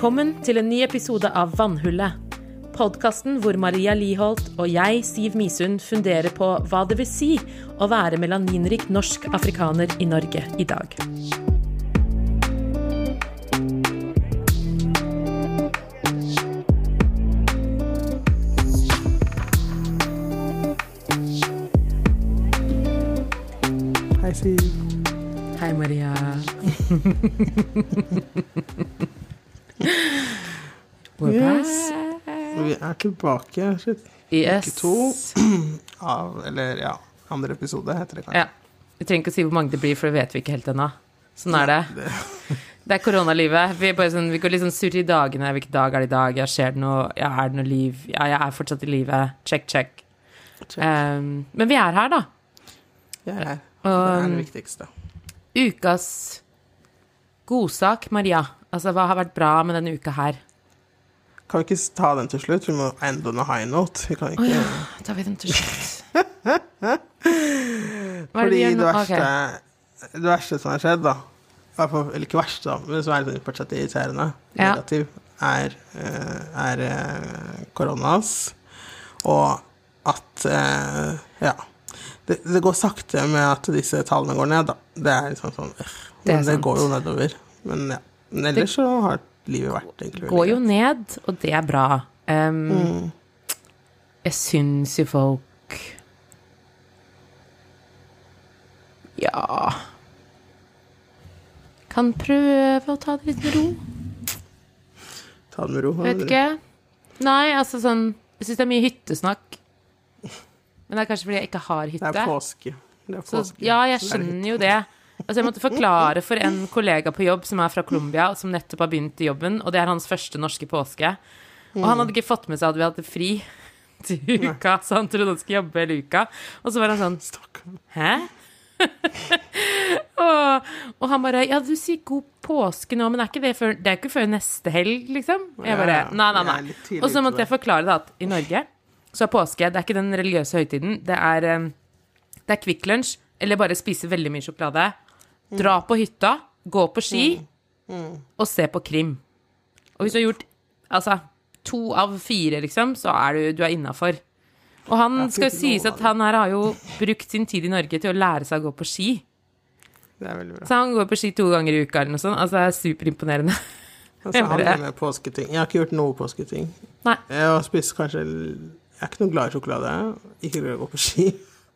Velkommen til en ny episode av Vannhullet. Podkasten hvor Maria Liholt og jeg, Siv Misund, funderer på hva det vil si å være melaninrik norsk afrikaner i Norge i dag. Hei, Siv. Hei, Maria. We're Yes. back. Vi er tilbake. Shit. Yes. To. Av, eller ja, andre episode heter det kanskje. Ja. Vi trenger ikke å si hvor mange det blir, for det vet vi ikke helt ennå. Sånn er det. Det er koronalivet. Vi, er sånn, vi går litt sånn surr i dagene. Hvilken dag er det i dag? Ja, skjer det noe? Ja, er det noe liv? Ja, jeg er fortsatt i live. Check, check. Check. Um, men vi er her, da. Vi er her. Det er det viktigste. ukas godsak, Maria. Altså, hva har vært bra med denne uka her? Kan vi ikke ta den til slutt? Vi må ende on a high note. Vi kan Å oh, ja, tar vi den til slutt. Det Fordi det nå? verste, Ok. det verste som har skjedd, da Eller ikke verste, da, men som er litt fortsatt irriterende, Ja. negativ, er, eh, er eh, koronas. Og at eh, Ja. Det, det går sakte med at disse tallene går ned, da. Det er liksom sånn Det Men det sant. går jo nedover. Men ja. Men ellers så har livet vært egentlig veldig Går jo ned, og det er bra. Um, Mm. Jeg syns jo folk Ja Kan prøve å ta det litt med ro. Ta det med ro. Vet ikke. Nei, altså sånn Jeg syns det er mye hyttesnakk. Men det er kanskje fordi jeg ikke har Det hytte. er påske. Det er Så, ja, jeg det er skjønner jo det. Altså, jeg måtte forklare for en kollega på jobb som er fra Colombia, som nettopp har begynt i jobben, og det er hans første norske påske. Og han hadde ikke fått med seg at vi hadde fri til uka, så han trodde han skulle jobbe hele uka. Og så var han sånn Stakkar. Hæ? og, og han bare Ja, du sier god påske nå, men er ikke det, før, det er ikke før neste helg, liksom? Jeg bare Nei, nei, nei. Og så måtte jeg forklare det at i Norge så er påske Det er ikke den religiøse høytiden. Det er, eh, det er Kvikk Lunsj, eller bare spise veldig mye sjokolade. Dra på hytta, gå på ski Mm. og se på krim. Og hvis du har gjort altså, to av fire, liksom, så er du, du er innafor. Og han skal jo sies at han her har jo brukt sin tid i Norge til å lære seg å gå på ski. Det er veldig bra. Så han går på ski to ganger i uka eller noe sånt. Altså, det er superimponerende. Altså, han er med påsketing. Jeg har ikke gjort noe påsketing. Nei, Jeg har spist kanskje Jeg er ikke noe glad i sjokolade. Ikke glad i å gå på ski.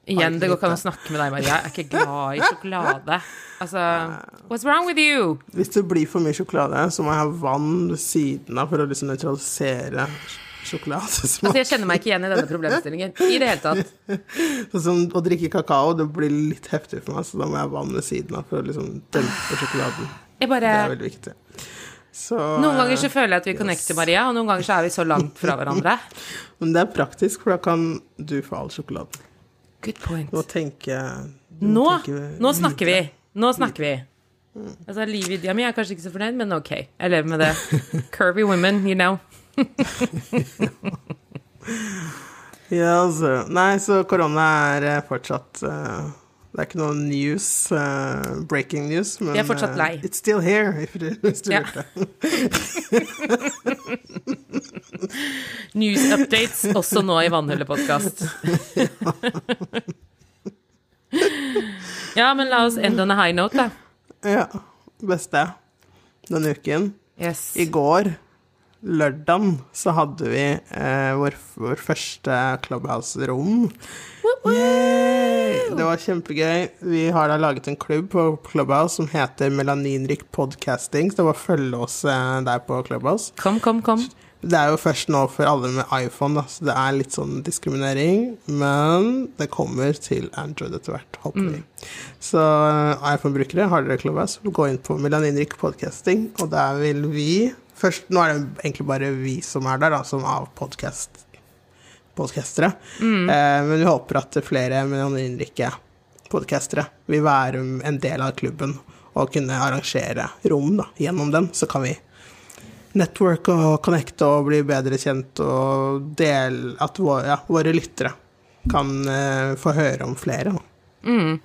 Igjen, det går ikke an å snakke med deg, Maria. Jeg er ikke glad i sjokolade. Altså, what's wrong with you? Hvis det blir for mye sjokolade, så må jeg ha vann ved siden av for å liksom nøytralisere sjokoladesmak. Altså, jeg kjenner meg ikke igjen i denne problemstillingen i det hele tatt. Sånn som å drikke kakao, det blir litt heftig for meg, så da må jeg ha vann ved siden av for å liksom dempe sjokoladen. Jeg bare Det er veldig viktig. Så, Noen ganger så eh, føler jeg at vi connecter, Maria, og noen ganger så er vi så langt fra hverandre. Men det er praktisk, for da kan du få all sjokoladen. Good point. Nå tenker jeg Nå, nå snakker vi. Nå snakker vi. Altså, Livet mi er kanskje ikke så fornøyd, men ok. Jeg lever med det. Curvy women, you know. Ja, altså. Nei, så korona er eh, fortsatt eh, Det er ikke noe news, uh, breaking news, men Vi er fortsatt lei. lei. it's still here, if du, hvis du Ja. News updates også nå i Vannhullet-podkast. ja, men la oss ende on a high note, da. Ja. Beste denne uken. Yes. I går, lørdagen, så hadde vi eh, vår, vår første Clubhouse-rom. Det var kjempegøy. Vi har da laget en klubb på Clubhouse som heter Melaninrik Podcasting, så det var å følge oss eh, der på Clubhouse. Kom, kom, kom. Det er jo først nå for alle med iPhone, da, så det er litt sånn diskriminering. Men det kommer til Android etter hvert, håper vi. Så eh, iPhone-brukere, har dere Clubhouse, gå inn på Melaninrik Podcasting, og der vil vi Først, Nå er det egentlig bare vi som er der, da, som av podkastere. Mm. Eh, men vi håper at flere melaninrike podkastere vil være en del av klubben og kunne arrangere rom da, gjennom den. Så kan vi network og connecte og bli bedre kjent og dele At våre, ja, våre lyttere kan eh, få høre om flere. Da. Mm.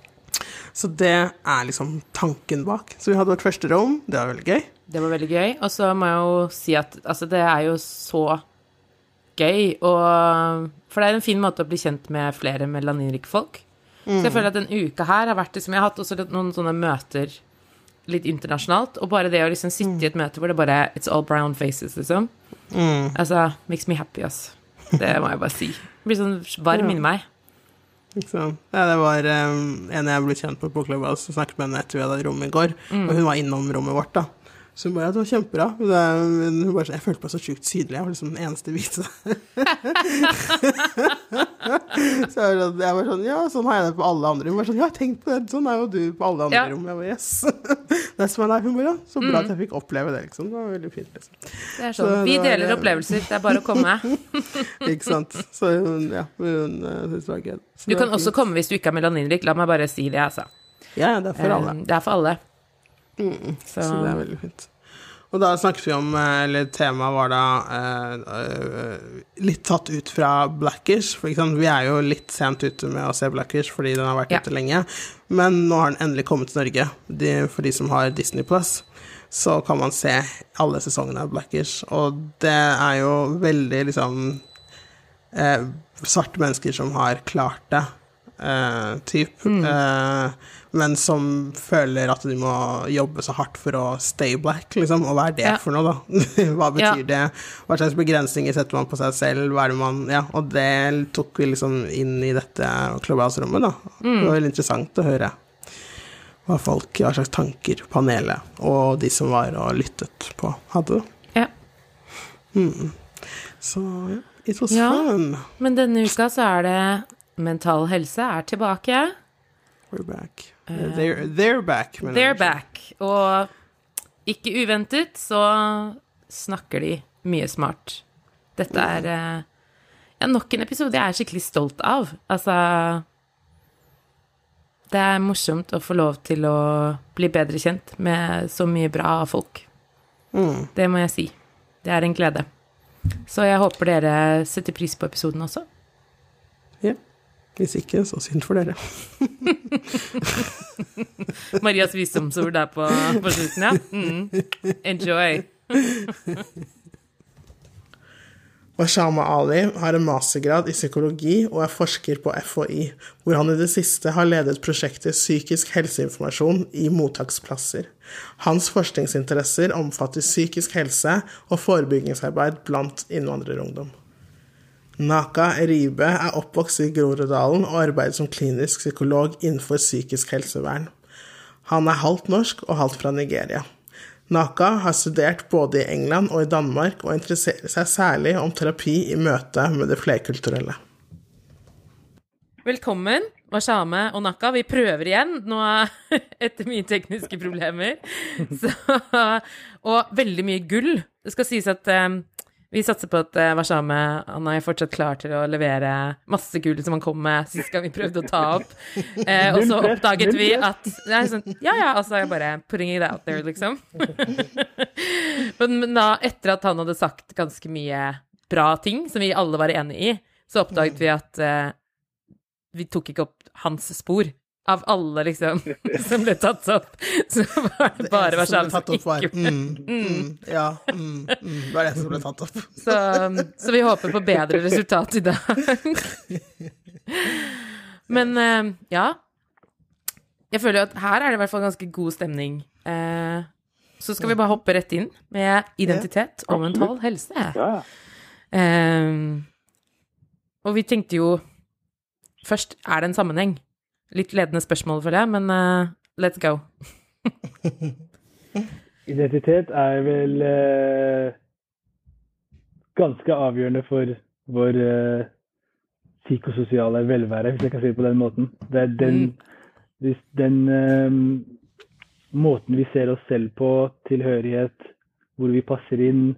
Så det er liksom tanken bak. Så vi hadde vårt første rom, det var veldig gøy. Det var veldig gøy. Og så må jeg jo si at altså, det er jo så gøy, og For det er en fin måte å bli kjent med flere melaninrike folk. Så jeg føler at den uka her har vært liksom Jeg har hatt også noen sånne møter litt internasjonalt, og bare det å liksom sitte i et møte hvor det bare It's all brown faces, liksom. Mm. Altså, makes me happy, ass. Det må jeg bare si. Blir sånn varm inni meg. Ikke sant? Ja, det var um, en jeg ble kjent med på Clubhouse, og snakket med henne etter vi hadde rom i går. Mm. Og hun var innom rommet vårt, da. Så hun bare ja, det var kjempebra. Men hun bare, sånn, jeg følte meg så sjukt sydlig. Jeg var liksom den eneste hvite. så jeg var, sånn, jeg var sånn Ja, sånn har jeg det på alle andre. Hun var sånn Ja, tenk på det. Sånn er jo du på alle andre Ja. rom. Jeg bare yes. That's my life. Hun bare ja, så bra Mm. at jeg fikk oppleve det, liksom. Det var veldig fint, liksom. Det er Så sånn. Vi det var- deler opplevelser. Det er bare å komme. Ikke sant. Så hun, ja, hun uh, syntes det var gøy. Du kan også komme hvis du ikke er melaninrik. La meg bare si det, altså. Ja, det er for alle. Eh, Det er for alle. Mm. Så, Så det er veldig fint. Og da snakket vi om, eh, eller temaet var da eh, eh, litt tatt ut fra Blackish. For vi er jo litt sent ute med å se Blackish fordi den har vært Ja. ute lenge. Men nå har den endelig kommet til Norge. De, for de som har Disney Plus, så kan man se alle sesongene av Blackish. Og det er jo veldig liksom eh, svarte mennesker som har klart det, eh, typ. Mm. Eh, men som føler at de må jobbe så hardt for å stay black, liksom. Og hva er det Ja. for noe, da? hva betyr Ja. det? Hva slags begrensninger setter man på seg selv? Hva er det man Ja, og det tok vi liksom inn i dette Clubhouse-rommet, da. Mm. Det var veldig interessant å høre hva folk, hva slags tanker panelet og de som var og lyttet på, hadde. Ja. Mm. Så ja, it was Ja. fun. Men denne uka så er det Mental Helse er tilbake. We're back. they're, they're back. Eh, They're back. Og ikke uventet så snakker de mye smart. Dette er eh, ja, nok en episode jeg er skikkelig stolt av. Altså Det er morsomt å få lov til å bli bedre kjent med så mye bra folk. Mm. Det må jeg si. Det er en glede. Så jeg håper dere setter pris på episoden også. Hvis ikke, så synd for dere. Marias visdomsord der på, på slutten, ja. Mm. Enjoy. Washama Ali har en mastergrad i psykologi og er forsker på FHI, hvor han i det siste har ledet prosjektet Psykisk helseinformasjon i mottaksplasser. Hans forskningsinteresser omfatter psykisk helse og forebyggingsarbeid blant innvandrerungdom. Naka Ribe er oppvokst i Groruddalen og arbeider som klinisk psykolog innenfor psykisk helsevern. Han er halvt norsk og halvt fra Nigeria. Naka har studert både i England og i Danmark, og interesserer seg særlig om terapi i møte med det flerkulturelle. Velkommen, Washame og Naka. Vi prøver igjen nå etter mye tekniske problemer. Så, og veldig mye gull. Det skal sies at eh, vi satser på at uh, Washame han er fortsatt klar til å levere masse gull som han kom med sist gang vi prøvde å ta opp. Eh, og så oppdaget vi at er sånn, Ja, ja, altså jeg bare putting it out there, liksom. men, men da, etter at han hadde sagt ganske mye bra ting som vi alle var enig i, så oppdaget vi at eh, vi tok ikke opp hans spor. Av alle, liksom, som ble tatt opp, så var det bare eneste som ikke mm, mm, Ja, mm, mm, det var det som ble tatt opp. så, så vi håper på bedre resultat i dag. Men eh, ja. Jeg føler at her er det i hvert fall ganske god stemning. Eh, så skal vi bare hoppe rett inn med identitet og mental helse. Eh, og vi tenkte jo Først, er det en sammenheng? Litt ledende spørsmål, føler jeg, men uh, let's go. Identitet er vel uh, ganske avgjørende for vår uh, psykososiale velvære, hvis jeg kan si det på den måten. Det er den, hvis den måten vi ser oss selv på, tilhørighet, hvor vi passer inn,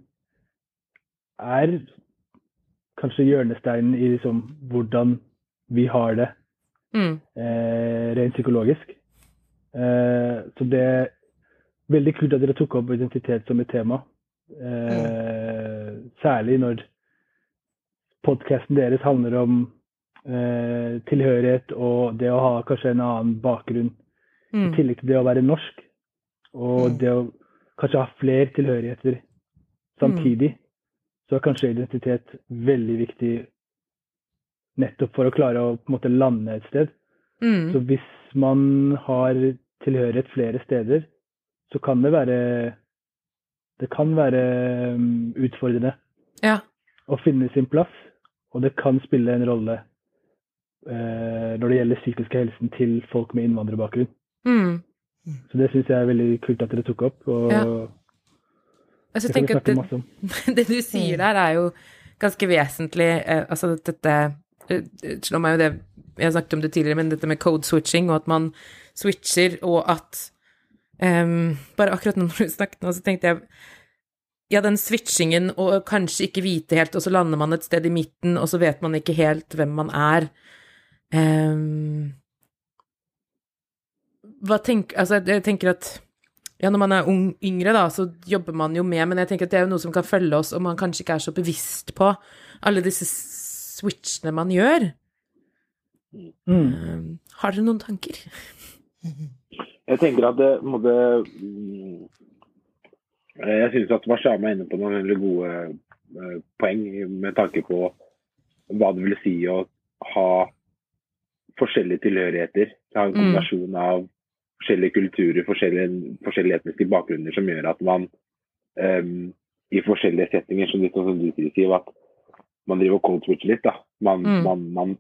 er kanskje hjørnesteinen i liksom, hvordan vi har det Mm. eh, rent psykologisk. Eh, så det er veldig kult at dere tok opp identitet som et tema. Eh, Særlig når podkasten deres handler om eh, tilhørighet og det å ha kanskje en annen bakgrunn, i Mm. tillegg til det å være norsk. Og Mm. det å kanskje ha flere tilhørigheter samtidig, så er kanskje identitet veldig viktig nettopp for å klare å på en måte lande et sted. Mm. Så hvis man har tilhørighet flere steder, så kan det være Det kan være um, utfordrende Ja. å finne sin plass, og det kan spille en rolle eh, når det gjelder psykiske helsen til folk med innvandrerbakgrunn. Mm. Så det syns jeg er veldig kult at dere tok opp. Og Ja. Altså, det kan vi tenker at snakke det, masse om. det du sier der, er jo ganske vesentlig. Eh, altså dette slår meg jo det Jeg snakket om det tidligere, men dette med code switching, og at man switcher, og at um, Bare akkurat nå når du snakket nå, så tenkte jeg ja, den switchingen og kanskje ikke vite helt, og så lander man et sted i midten, og så vet man ikke helt hvem man er. Um, hva tenk, Altså, jeg tenker at ja, når man er ung, yngre, da, så jobber man jo med, men jeg tenker at det er jo noe som kan følge oss, og man kanskje ikke er så bevisst på alle disse switchene man gjør. Mm. Um, har dere noen tanker? Jeg tenker at det måtte mm, Jeg syns at Mashama er inne på noen veldig gode eh, poeng med tanke på hva det vil si å ha forskjellige tilhørigheter. Ha en Mm. kombinasjon av forskjellige kulturer, forskjellige, forskjellige etniske bakgrunner som gjør at man um, i forskjellige settinger, som litt sånn som du sier, at man driver og cold switcher litt. da. Man, Mm. man, man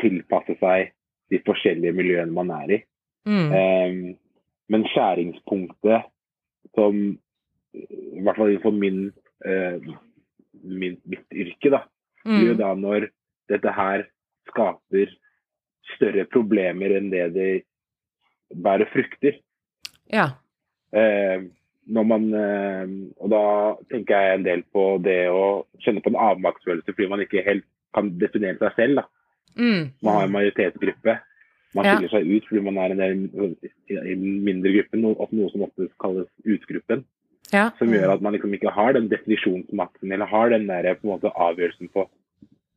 tilpasser seg de forskjellige miljøene man er i. Mm. Eh, men skjæringspunktet som i hvert fall innenfor min, eh, min, mitt yrke, da, blir jo Mm. da når dette her skaper større problemer enn det det bærer frukter. Ja. Eh, når man, eh, og da tenker jeg en del på det å kjenne på en avmaktsfølelse fordi man ikke helt kan definere seg selv. da. Mm. Man har en majoritetsgruppe. Man Ja. seg ut fordi man er en del i den mindre gruppen, noe, noe som ofte kalles utgruppen. Ja. Som gjør at man liksom ikke har den definisjonsmakten eller har den der, på en måte, avgjørelsen på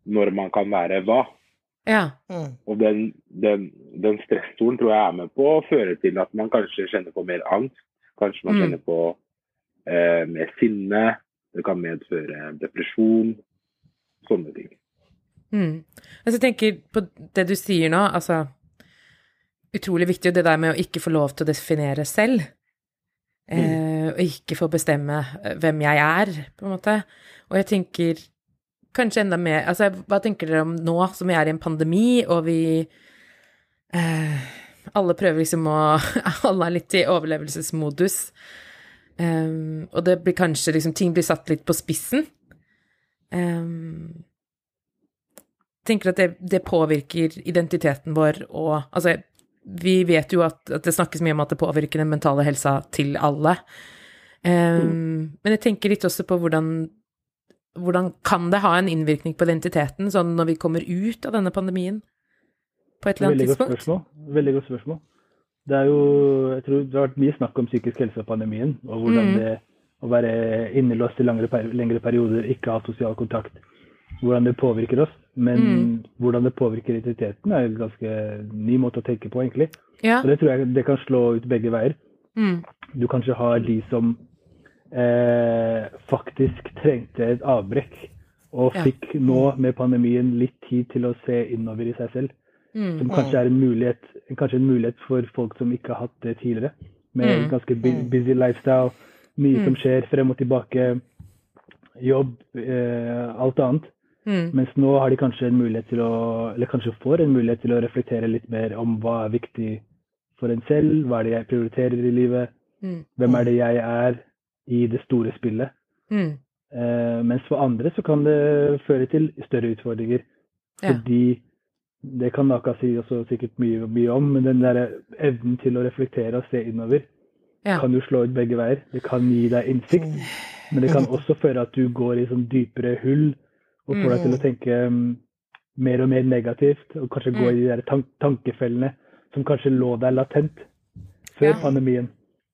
når man kan være hva. Ja. Mm. Og den, den, den stressoren tror jeg er med på å føre til at man kanskje kjenner på mer angst. Kanskje man Mm. kjenner på eh, mer sinne. Det kan medføre depresjon. Sånne ting. Mm. Altså, jeg tenker på det du sier nå, altså Utrolig viktig det der med å ikke få lov til å definere selv. Eh, og ikke få bestemme eh, hvem jeg er, på en måte. Og jeg tenker kanskje enda mer Altså, hva tenker dere om nå som vi er i en pandemi, og vi eh, Alle prøver liksom å Alle er litt i overlevelsesmodus. Um, og det blir kanskje liksom Ting blir satt litt på spissen. Um, tenker at det, det påvirker identiteten vår og Altså, vi vet jo at, at det snakkes mye om at det påvirker den mentale helsa til alle. Um, Men jeg tenker litt også på hvordan hvordan kan det ha en innvirkning på identiteten, sånn når vi kommer ut av denne pandemien? På et eller annet Veldig godt tidspunkt? spørsmål. Veldig godt spørsmål. Det er jo, jeg tror det har vært mye snakk om psykisk helse og pandemien, og hvordan Mm. det å være innelåst i lengre, lengre perioder, ikke ha sosial kontakt, hvordan det påvirker oss. Men Mm. hvordan det påvirker identiteten er en ganske ny måte å tenke på, egentlig. Ja. Og det tror jeg det kan slå ut begge veier. Mm. Du kanskje har de som eh, faktisk trengte et avbrekk, og Ja. fikk nå med pandemien litt tid til å se innover i seg selv Mm. som kanskje er en mulighet, kanskje en mulighet for folk som ikke har hatt det tidligere. Med Mm. ganske bu- busy lifestyle, mye Mm. som skjer frem og tilbake, jobb, eh, alt annet. Mm. Mens nå har de kanskje en mulighet til å, eller kanskje får en mulighet til å reflektere litt mer om hva er viktig for en selv, hva er det jeg prioriterer i livet, Mm. hvem er det jeg er i det store spillet. Mm. Eh, mens for andre så kan det føre til større utfordringer. Ja. Det kan Naka si også sikkert mye, mye om, men den der evnen til å reflektere og se innover Ja. kan jo slå ut begge veier. Det kan gi deg innsikt, men det kan også føre at du går i sånn dypere hull og får deg til å tenke mm, mer og mer negativt, og kanskje gå i de der tank tankefellene som kanskje lå der latent før Ja. pandemien.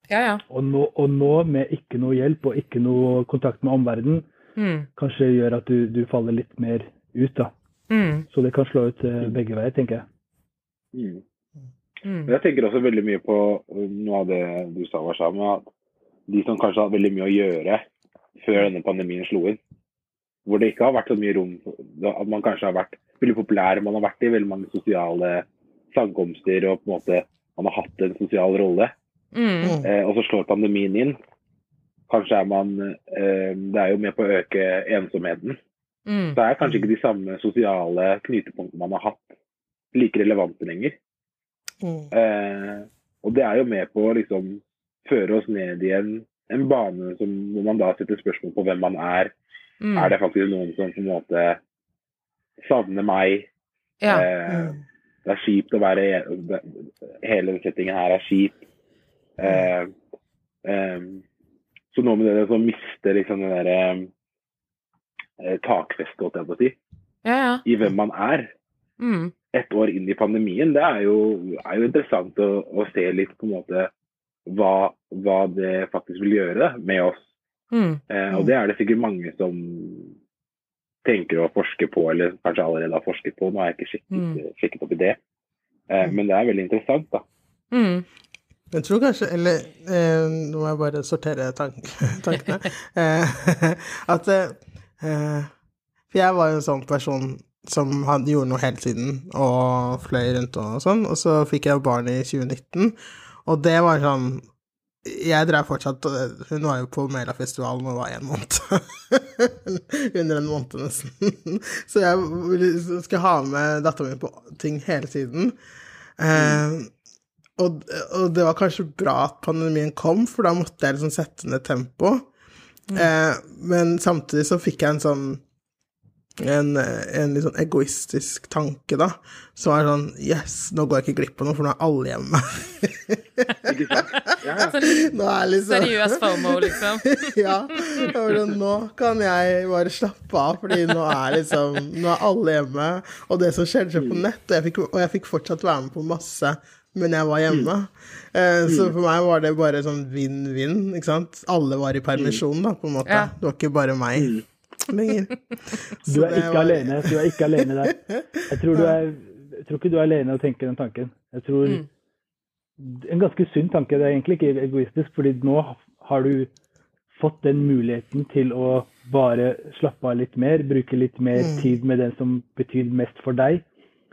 Ja, ja. Og nå, og nå med ikke noe hjelp og ikke noe kontakt med omverdenen, Mm. kanskje gjør at du, du faller litt mer ut, da. Mm. Så det kan slå ut eh, begge veier, tenker jeg. Mm. Mm. Jeg tenker også veldig mye på noe av det du sa, Warszawa, at de som kanskje har veldig mye å gjøre før denne pandemien slo inn. Hvor det ikke har vært så mye rom at man kanskje har vært veldig populær. Man har vært i veldig mange sosiale samkomster og på en måte man har hatt en sosial rolle. Mm. Mm. Eh, og så slår pandemien inn. Kanskje er man eh, Det er jo med på å øke ensomheten. Mm. Så er kanskje ikke de samme sosiale knytepunktene man har hatt, like relevante lenger. Mm. Eh, og det er jo med på å liksom føre oss ned i en, en bane som, hvor man da setter spørsmål på hvem man er. Mm. Er det faktisk noen som på en måte savner meg? Ja. Eh, Mm. det er kjipt å være Hele settingen her er kjip. Eh, eh, så noe med det å mister liksom det derre eh, takfestet, holdt jeg på å si, ja, ja. i hvem man er Mm. Et år inn i pandemien, det er jo, er jo interessant å, å se litt på en måte hva, hva det faktisk vil gjøre med oss. Mm. Eh, og det er det sikkert mange som tenker å forske på, eller kanskje allerede har forsket på. Nå har jeg ikke sjekket, Mm. sjekket opp i det. Eh, men det er veldig interessant, da. Mm. Jeg tror kanskje Eller eh, nå må jeg bare sortere tank tankene. Eh, at eh, For jeg var jo en sånn person som hadde, gjorde noe hele tiden og fløy rundt og sånn, og så fikk jeg barn i 2019, og det var sånn jeg drev fortsatt Hun var jo på Melafestivalen og var en måned. Under en måned, nesten. Så jeg skulle ha med dattera mi på ting hele tiden. Eh, og, og det var kanskje bra at pandemien kom, for da måtte jeg liksom sette ned tempo. Eh, men samtidig så fikk jeg en sånn en, en litt sånn egoistisk tanke, da. Som er sånn Yes, nå går jeg ikke glipp av noe, for nå er alle hjemme. Ikke sant? Ja, ja. nå er liksom Seriøs FOMO, liksom. ja. Sånn, nå kan jeg bare slappe av, fordi nå er liksom Nå er alle hjemme, og det som skjedde, skjedde på nett, og jeg, fikk, og jeg fikk fortsatt være med på masse, men jeg var hjemme. Eh, så for meg var det bare sånn vinn-vinn, ikke sant. Alle var i permisjon, da, på en måte. Ja. Det var ikke bare meg lenger. Du er ikke var- alene. Du er ikke alene der. Jeg tror, du er, jeg tror ikke du er alene og tenker den tanken. Jeg tror Mm. En ganske sunn tanke. Det er egentlig ikke egoistisk, fordi nå har du fått den muligheten til å bare slappe av litt mer, bruke litt mer Mm. tid med den som betyr mest for deg,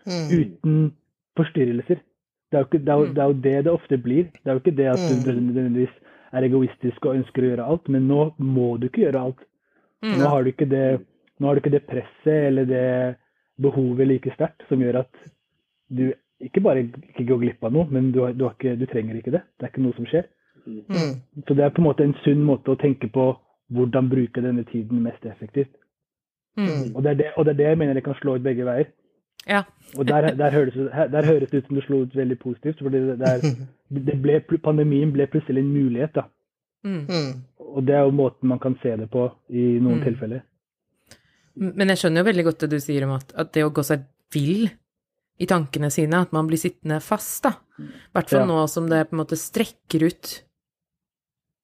Mm. uten forstyrrelser. Det er, jo ikke, det, er jo, det er jo det det ofte blir. Det er jo ikke det at du Mm. nødvendigvis er egoistisk og ønsker å gjøre alt, men nå må du ikke gjøre alt. Mm. Nå har du ikke det, nå har du ikke det presset eller det behovet like sterkt som gjør at du ikke bare ikke går glipp av noe, men du, har, du, har ikke, du trenger ikke det. Det er ikke noe som skjer. Mm. Så det er på en måte en sunn måte å tenke på hvordan bruke denne tiden mest effektivt. Mm. Og det er det, og det, er det jeg mener det kan slå ut begge veier. Ja. Og der, der, høres, det- der høres det ut som det slo ut veldig positivt. fordi det, det det ble, Pandemien ble plutselig en mulighet. da. Mm. Mm. Og det er jo måten man kan se det på i noen Mm. tilfeller. Men jeg skjønner jo veldig godt det du sier om at, at det å gå seg vill i tankene sine, at man blir sittende fast, da. I hvert fall Ja. nå som det på en måte strekker ut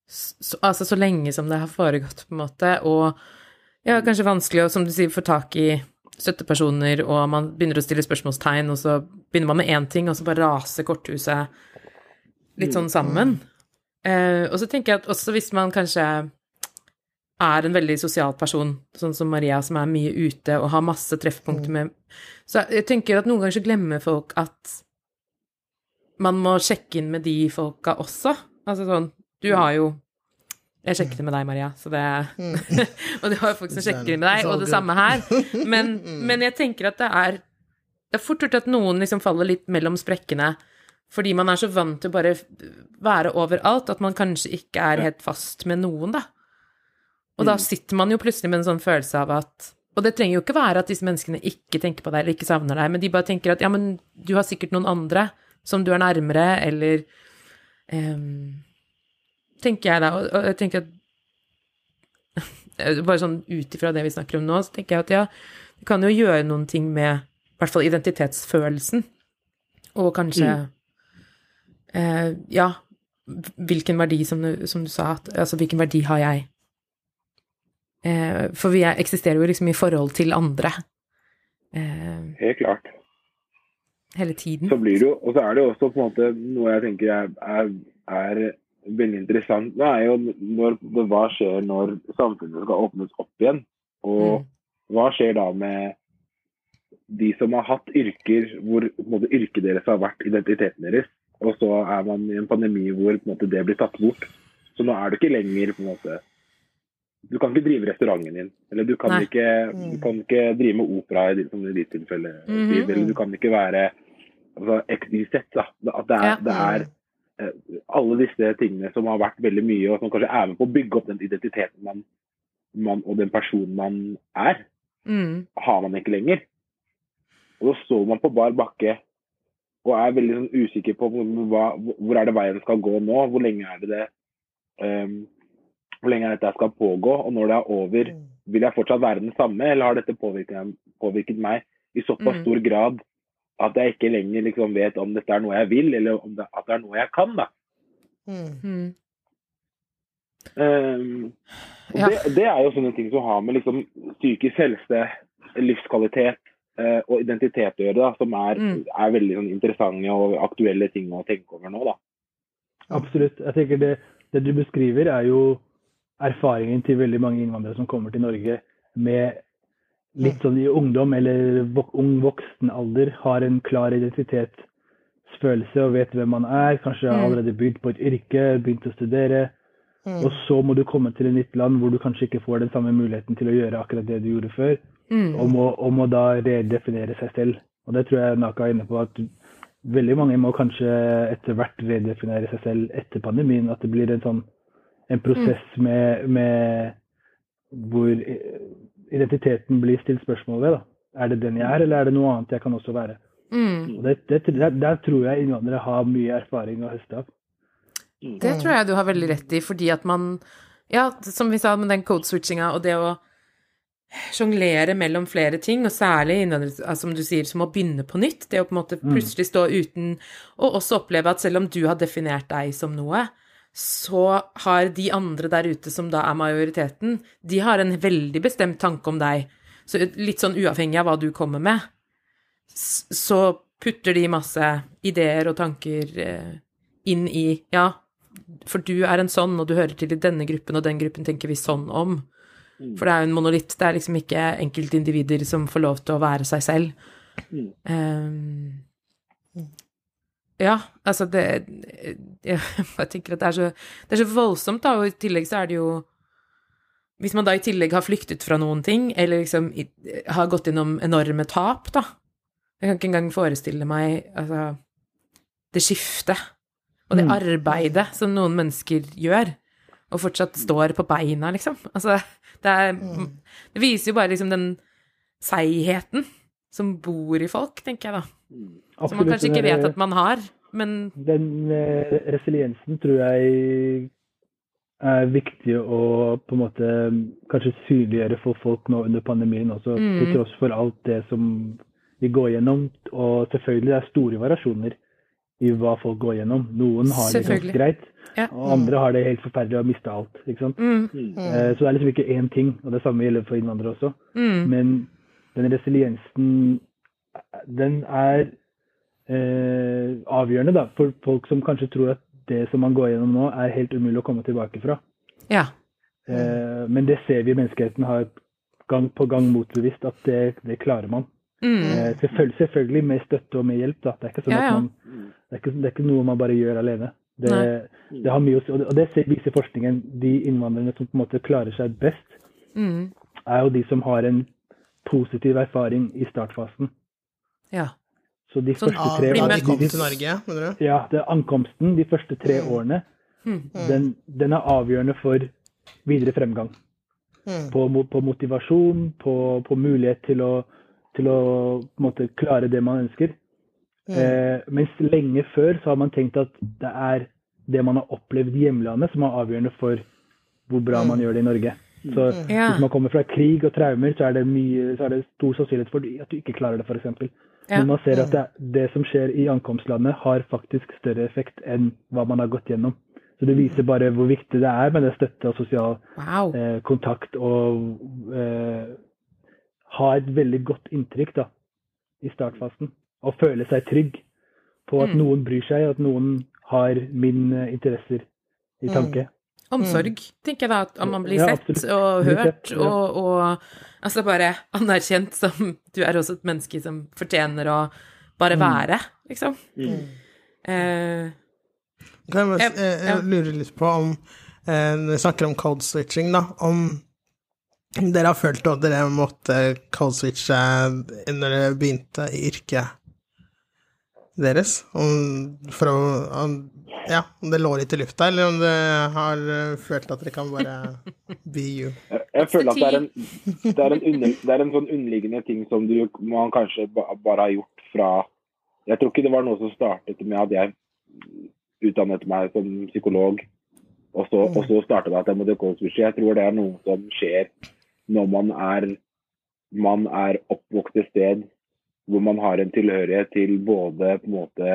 så, Altså så lenge som det har foregått, på en måte, og ja, kanskje vanskelig å, som du sier, få tak i støttepersoner, og man begynner å stille spørsmålstegn, og så begynner man med én ting, og så bare raser korthuset litt sånn sammen. Eh, og så tenker jeg at også hvis man kanskje er en veldig sosial person, sånn som Maria, som er mye ute og har masse treffpunkter med Så jeg tenker at noen ganger så glemmer folk at man må sjekke inn med de folka også. Altså sånn Du har jo Jeg sjekket det med deg, Maria, så det Og du har jo folk som sjekker med deg, og det samme her. Men, men jeg tenker at det er Det er fort gjort at noen liksom faller litt mellom sprekkene fordi man er så vant til å bare være overalt at man kanskje ikke er helt fast med noen, da. Og da sitter man jo plutselig med en sånn følelse av at Og det trenger jo ikke være at disse menneskene ikke tenker på deg eller ikke savner deg, men de bare tenker at ja, men du har sikkert noen andre som du er nærmere, eller ehm, Tenker jeg da. Og, jeg tenker at Bare sånn ut ifra det vi snakker om nå, så tenker jeg at ja, det kan jo gjøre noen ting med i hvert fall identitetsfølelsen, og kanskje eh, Ja, hvilken verdi, som du, som du sa, at, altså hvilken verdi har jeg? Eh, for vi er, eksisterer jo liksom i forhold til andre eh, Helt klart. hele tiden. Så blir det jo, og så er det jo også på en måte noe jeg tenker er, er, er veldig interessant det er jo når, hva skjer når samfunnet skal åpnes opp igjen. Og Mm. hva skjer da med de som har hatt yrker hvor måte, yrket deres har vært identiteten deres, og så er man i en pandemi hvor på en måte, det blir tatt bort. Så nå er du ikke lenger på en måte Du kan ikke drive restauranten din, eller du kan, ikke, du kan ikke drive med opera i, ditt- tilfelle, Mm -hmm. eller du kan ikke være altså, XYZ. Da. At det er, Ja. det er alle disse tingene som har vært veldig mye, og som kanskje er med på å bygge opp den identiteten man, man og den personen man er, Mm. har man ikke lenger. Og så står man på bar bakke og er veldig sånn usikker på hva, hvor er det veien skal gå nå. Hvor lenge er det det um, Hvor lenge dette skal pågå? Og når det er over, vil jeg fortsatt være den samme, eller har dette påvirket, påvirket meg i såpass Mm. stor grad at jeg ikke lenger liksom vet om dette er noe jeg vil, eller om det, at det er noe jeg kan? da. Mm. Um, og Ja. det, det er jo sånne ting som har med liksom psykisk helse, livskvalitet uh, og identitet å gjøre, da, som er, Mm. er veldig sånn, interessante og aktuelle ting å tenke over nå. da. Absolutt. Jeg tenker det, det du beskriver, er jo erfaringen til veldig mange innvandrere som kommer til Norge med litt sånn i ungdom eller vok ung voksen alder, har en klar identitetsfølelse og vet hvem man er. Kanskje har Mm. allerede begynt på et yrke, begynt å studere. Mm. Og så må du komme til et nytt land hvor du kanskje ikke får den samme muligheten til å gjøre akkurat det du gjorde før, Mm. og må, og må da redefinere seg selv. Og det tror jeg Naka er inne på, at veldig mange må kanskje etter hvert redefinere seg selv etter pandemien. At det blir en sånn en prosess med, med hvor identiteten blir stilt spørsmål ved. da. Er det den jeg er, eller er det noe annet jeg kan også være? Mm. Og det, det, der, der tror jeg innvandrere har mye erfaring å høste av. Det tror jeg du har veldig rett i, fordi at man Ja, som vi sa med den code-switchinga og det å sjonglere mellom flere ting, og særlig innvandrere, som du sier, som å begynne på nytt. Det å på en måte plutselig stå uten Og også oppleve at selv om du har definert deg som noe, så har de andre der ute, som da er majoriteten, de har en veldig bestemt tanke om deg. Så litt sånn uavhengig av hva du kommer med, så putter de masse ideer og tanker eh, inn i Ja, for du er en sånn, og du hører til i denne gruppen, og den gruppen tenker vi sånn om. For det er jo en monolitt. Det er liksom ikke enkeltindivider som får lov til å være seg selv. Mm. Ja, altså det Jeg bare tenker at det er så, det er så voldsomt, da, og i tillegg så er det jo Hvis man da i tillegg har flyktet fra noen ting, eller liksom i, har gått gjennom enorme tap, da Jeg kan ikke engang forestille meg altså, det skiftet og det Mm. arbeidet som noen mennesker gjør, og fortsatt står på beina, liksom. Altså, det er Det viser jo bare liksom den seigheten som bor i folk, tenker jeg da. Som man kanskje ikke vet at man har, men Den eh, resiliensen tror jeg er viktig å på en måte kanskje synliggjøre for folk nå under pandemien også, Mm. til tross for alt det som vi går gjennom. Og selvfølgelig det er store variasjoner i hva folk går gjennom. Noen har det ganske greit, Ja. og andre har det helt forferdelig og har mista alt. ikke sant? mm, Mm. Så det er liksom ikke én ting, og det samme gjelder for innvandrere også. mm, Men den resiliensen, den er eh, avgjørende da, for folk som kanskje tror at det som man går gjennom nå, er helt umulig å komme tilbake fra. Ja. Eh, men det ser vi menneskeheten har gang på gang motbevist at det, det klarer man. Mm, Eh, selvfølgelig, selvfølgelig med støtte og med hjelp. da. Det er ikke sånn Ja, ja. at man, det er ikke, det er ikke noe man bare gjør alene. Det, det har mye å si, og det, viser forskningen. De innvandrerne som på en måte klarer seg best, mm, er jo de som har en positiv erfaring i startfasen. ja. Så de Sånn, første tre bli da med. de kom til Norge, mener du? Ja, det er ankomsten, de første tre årene, Mm, den, den er avgjørende for videre fremgang. Mm. På, på motivasjon, på, på mulighet til å, til å på en måte, klare det man ønsker. Mm. Eh, mens lenge før så har man tenkt at det er det man har opplevd i hjemlandet som er avgjørende for hvor bra man gjør det i Norge. Så Ja. hvis man kommer fra krig og traumer, så er det, mye, så er det stor sannsynlighet for at du ikke klarer det, f.eks. Ja. Men man ser at det, det som skjer i ankomstlandet, har faktisk større effekt enn hva man har gått gjennom. Så det viser bare hvor viktig det er med det støtte og sosial Wow. eh, kontakt og eh, ha et veldig godt inntrykk da, i startfasen. Og føle seg trygg på at Mm. noen bryr seg, at noen har mine interesser i tanke. Omsorg, tenker jeg da. At man blir Ja, sett og hørt, ja. og, og altså bare anerkjent som du er også et menneske som fortjener å bare være, liksom. Eh, Kan jeg, bare, Ja, eh, jeg lurer litt på om eh, Når vi snakker om code switching, da, om dere har følt at dere måtte code switche når dere begynte i yrket deres? Om, for å om, Ja, om det lå litt i lufta, eller om dere har eh, følt at dere kan bare be you? Jeg, jeg føler at det er en, det er en, under, det er en sånn underliggende ting som du, man kanskje ba, bare har gjort fra Jeg tror ikke det var noe som startet med at jeg utdannet meg som psykolog, og så, og så startet det at jeg måtte gå sushi. Jeg tror det er noe som skjer når man er, man er oppvokst et sted hvor man har en tilhørighet til både på en måte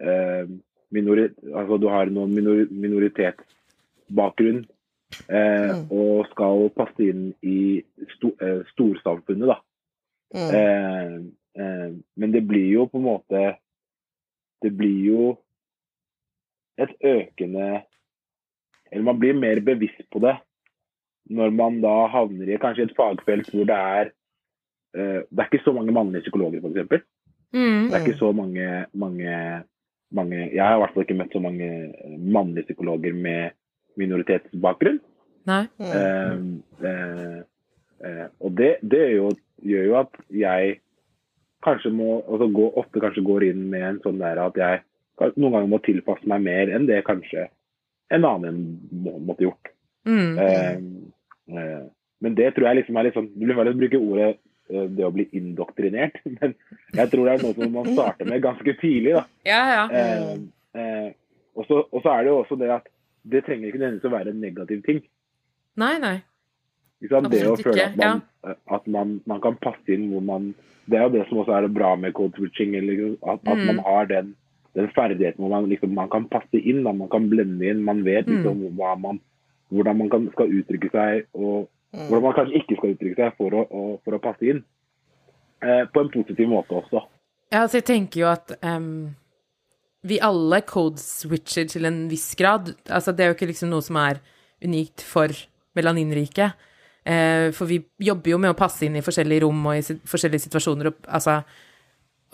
eh, altså Du har noen minor, minoritetsbakgrunn eh, og skal passe inn i sto, eh, storsamfunnet, da. Eh, eh, men det blir jo på en måte Det blir jo et økende Eller man blir mer bevisst på det når man da havner i kanskje et fagfelt hvor det er Det er ikke så mange mannlige psykologer, f.eks. mm, Det er ikke så mange, mange, mange Jeg har i hvert fall ikke møtt så mange mannlige psykologer med minoritetsbakgrunn. nei. Eh, eh, eh, og det, det gjør, jo, gjør jo at jeg kanskje må altså gå, ofte kanskje går inn med en sånn der at jeg noen ganger må tilpasse meg mer enn det kanskje en annen må, måtte gjort. Mm, Eh, eh, men det tror jeg liksom er litt sånn Du å bruke ordet eh, det å bli indoktrinert, men jeg tror det er noe som man starter med ganske tidlig. da. ja, ja. Eh, eh, og så er det jo også det at det trenger ikke nødvendigvis å være en negativ ting. Nei, nei. Ikke? Det å føle at, man, ja. at man, man kan passe inn hvor man Det er jo det som også er det bra med code switching. Eller, liksom, at, at Mm. man har den, den ferdigheten hvor man, liksom, man kan passe inn. Man kan blende inn. Man vet Mm. liksom, man, hvordan man kan, skal uttrykke seg, og hvordan man kanskje ikke skal uttrykke seg for å, å, for å passe inn. Eh, på en positiv måte også. Ja, altså jeg tenker jo at um, vi alle code-switcher til en viss grad. Altså det er jo ikke liksom noe som er unikt for melaninriket. Eh, for vi jobber jo med å passe inn i forskjellige rom og i si forskjellige situasjoner. Og, altså,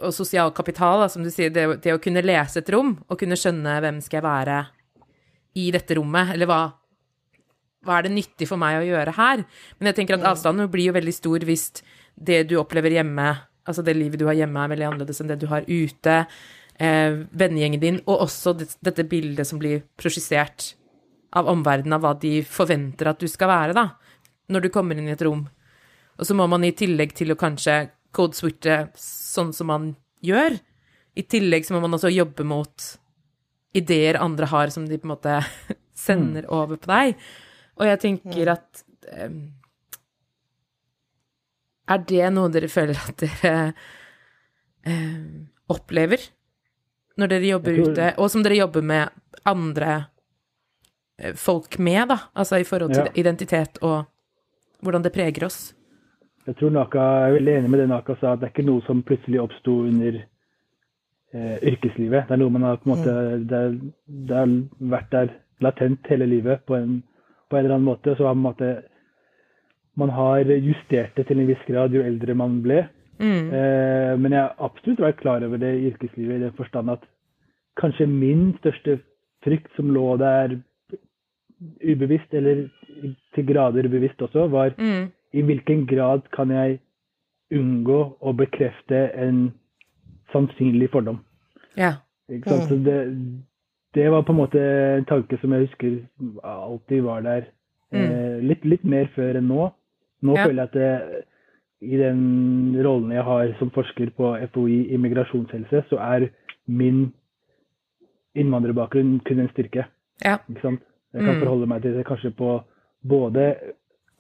og sosial kapital, da, som du sier, det, det å kunne lese et rom og kunne skjønne hvem skal jeg være i dette rommet, eller hva, hva er det nyttig for meg å gjøre her? Men jeg tenker at avstanden blir jo veldig stor hvis det du opplever hjemme, altså det livet du har hjemme, er veldig annerledes enn det du har ute. Eh, vennegjengen din, og også det, dette bildet som blir prosjisert av omverdenen, av hva de forventer at du skal være, da, når du kommer inn i et rom. Og så må man i tillegg til å kanskje code-switche sånn som man gjør, i tillegg så må man også jobbe mot ideer andre har som de på en måte sender over på deg. Og jeg tenker at em, Er det noe dere føler at dere em, opplever når dere jobber ute, og som dere jobber med andre eh, folk med, da? Altså i forhold til Ja. identitet og hvordan det preger oss. Jeg tror Naka, jeg er veldig enig med det Naka sa, at det er ikke noe som plutselig oppsto under eh, yrkeslivet. Det er noe man har på en måte, det, er, det har vært der latent hele livet på en, på en eller annen måte. Så måte, man har justert det til en viss grad jo eldre man ble. Mm. Eh, men jeg har absolutt vært klar over det i yrkeslivet i den forstand at kanskje min største frykt som lå der ubevisst, eller til grader bevisst også, var Mm. i hvilken grad kan jeg unngå å bekrefte en sannsynlig fordom. Ja. Så det, det var på en måte en tanke som jeg husker alltid var der. Mm. litt, litt mer før enn nå. Nå Ja. føler jeg at det, i den rollen jeg har som forsker på FHI immigrasjonshelse, så er min innvandrerbakgrunn kun en styrke. Ja. Ikke sant? Jeg kan Mm. forholde meg til det kanskje på både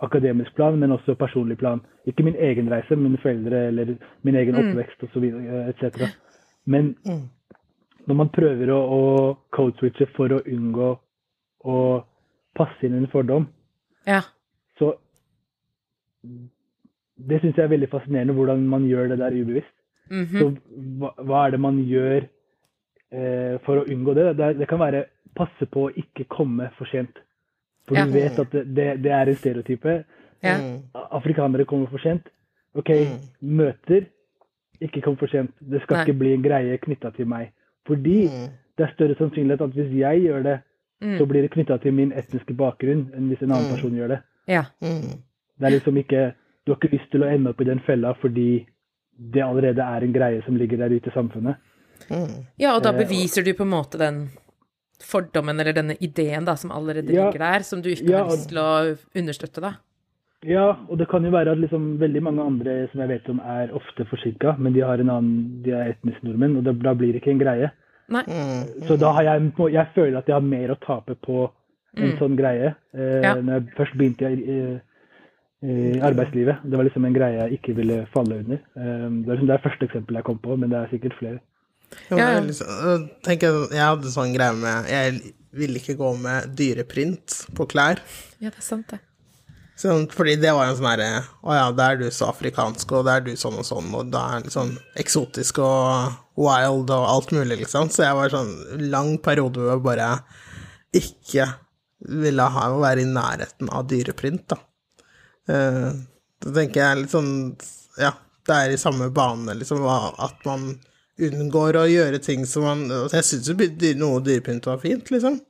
akademisk plan, men også personlig plan. Ikke min egen reise, men foreldre eller min egen Mm. oppvekst osv. etc. Men når man prøver å, å code-switche for å unngå å passe inn en fordom, Ja. så Det syns jeg er veldig fascinerende hvordan man gjør det der ubevisst. Mhm. Så hva, hva er det man gjør eh, for å unngå det? det? Det kan være passe på å ikke komme for sent. For Ja. du vet at det, det, det er en stereotype. Ja. Mm. Afrikanere kommer for sent. OK, Mm. møter, ikke kom for sent. Det skal Nei. ikke bli en greie knytta til meg. Fordi Mm. det er større sannsynlighet at hvis jeg gjør det, Mm. så blir det knytta til min etniske bakgrunn enn hvis en annen Mm. person gjør det. Ja. Mm. Det er liksom ikke Du har ikke lyst til å ende opp i den fella fordi det allerede er en greie som ligger der ute i samfunnet. Mm. ja, og da Eh, og- beviser du på en måte den fordommen eller denne ideen da, som allerede Ja. ligger der, som du ikke Ja, har lyst til å understøtte, da. Ja, og det kan jo være at liksom veldig mange andre som jeg vet om er ofte forsinka, men de har en annen, de er etnisk nordmenn, og da, da blir det ikke en greie. Nei. Mm. Så da har jeg, jeg føler at jeg har mer å tape på en Mm. sånn greie. Eh, Ja. Når jeg først begynte i, i, i arbeidslivet. Det var liksom en greie jeg ikke ville falle under. Eh, det er liksom det er første eksempel jeg kom på, men det er sikkert flere. Ja, Ja, Jeg, liksom, tenker, jeg jeg hadde sånn greie med Jeg ville ikke gå med dyreprint på klær. Ja, det er sant, det. Sånn, fordi det var en sånn herre Å ja, da er du så afrikansk, og da er du sånn og sånn, og da er du sånn eksotisk og wild og alt mulig, liksom. Så jeg var sånn lang periode hvor jeg bare ikke ville ha å være i nærheten av dyreprint, da. Eh, Da tenker jeg litt sånn Ja, det er i samme bane, liksom, at man unngår å gjøre ting som man Jeg syns jo noe dyreprint var fint, liksom.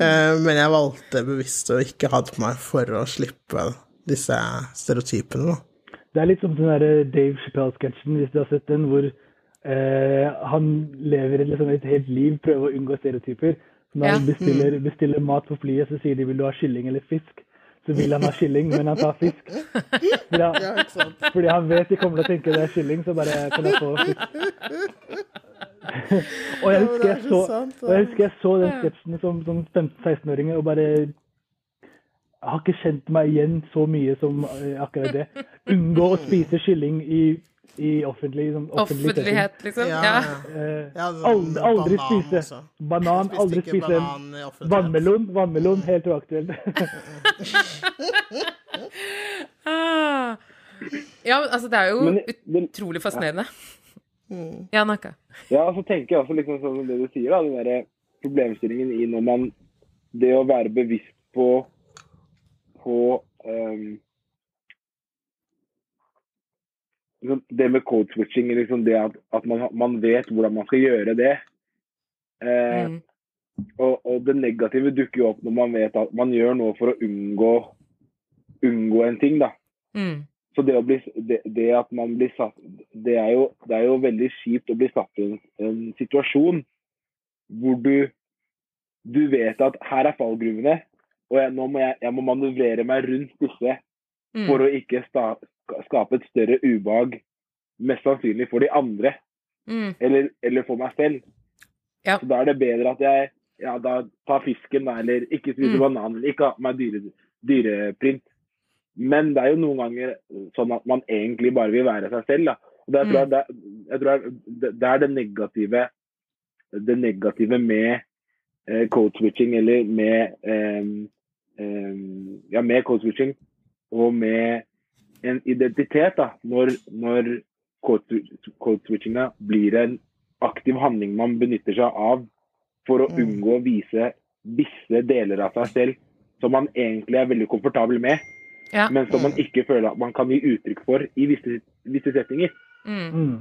Eh, men jeg valgte bevisst å ikke ha det på meg for å slippe disse stereotypene, da. Det er litt som den der Dave Chappelle-sketsjen, hvis du har sett den, hvor eh, han lever liksom et helt liv, prøver å unngå stereotyper. Så når Ja. han bestiller, bestiller mat på flyet, så sier de 'vil du ha kylling eller fisk'? Så vil han ha kylling, men han tar fisk. Fordi han, Ja, fordi han vet de kommer til å tenke det er kylling, så bare kan jeg få fisk. og jeg husker jeg så, og jeg husker jeg så den sketsjen som, som 15-16-åring og bare jeg har ikke kjent meg igjen så mye som eh, akkurat det. Unngå å spise kylling i, i offentlig, liksom, offentlig setting. Offentlighet, liksom. Ja, Ja. ja. Eh, sånn aldri, aldri banan spise også. banan. Aldri spise banan vannmelon. Vannmelon, helt uaktuelt. Ah. Ja, men altså, det er jo Men, men utrolig fascinerende. Mm. Ja, Naka. Ja, så tenker jeg også liksom sånn som det du sier, da, den derre problemstillingen i når man Det å være bevisst på på um, liksom Det med code switching, liksom det at, at man, man vet hvordan man skal gjøre det. Eh, Mm. og, og det negative dukker jo opp når man vet at man gjør noe for å unngå, unngå en ting. da. Mm. Så det, bli, det, det at man blir satt det er, jo, det er jo veldig kjipt å bli satt i en, en situasjon hvor du du vet at her er fallgruvene, og jeg, nå må jeg, jeg må manøvrere meg rundt disse Mm. for å ikke sta, skape et større ubehag, mest sannsynlig for de andre, Mm. eller, eller for meg selv. Ja. Så da er det bedre at jeg ja, da tar fisken, eller ikke spiser Mm. banan, eller ikke har på meg dyre, dyreprint. Men det er jo noen ganger sånn at man egentlig bare vil være seg selv. Da. Og det, tror jeg, det, jeg tror det, det er det negative, det negative med eh, code switching, eller med eh, eh, ja, med code switching og med en identitet, da, når, når code, swi- code switchinga blir en aktiv handling man benytter seg av for å Mm. unngå å vise visse deler av seg selv som man egentlig er veldig komfortabel med, Ja. men som man Mm. ikke føler at man kan gi uttrykk for i visse, visse settinger. Mm. Mm.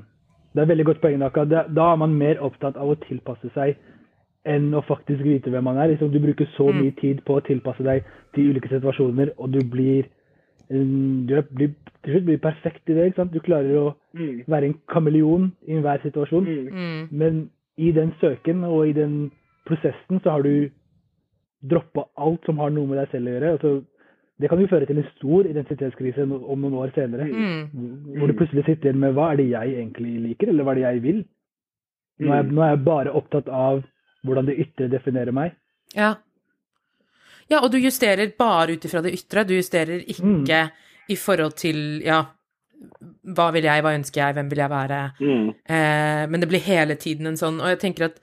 Det er veldig godt poeng. Da, da er man mer opptatt av å tilpasse seg enn å faktisk vite hvem man er. Liksom, du bruker så Mm. mye tid på å tilpasse deg til ulike situasjoner, og du blir mm, du er, blir, til slutt blir perfekt i det. ikke sant? Du klarer å Mm. være en kameleon i enhver situasjon. Men i den søken og i den prosessen så har du droppa alt som har noe med deg selv å gjøre. Altså, det kan jo føre til en stor identitetskrise om noen år senere. Mm. Hvor du plutselig sitter igjen med hva er det jeg egentlig liker, eller hva er det jeg vil? Nå er, Mm. nå er jeg bare opptatt av hvordan det ytre definerer meg. Ja. Ja, og du justerer bare ut ifra det ytre. Du justerer ikke i forhold til ja, hva vil jeg, hva ønsker jeg, hvem vil jeg være? Mm. Eh, men det blir hele tiden en sånn Og jeg tenker at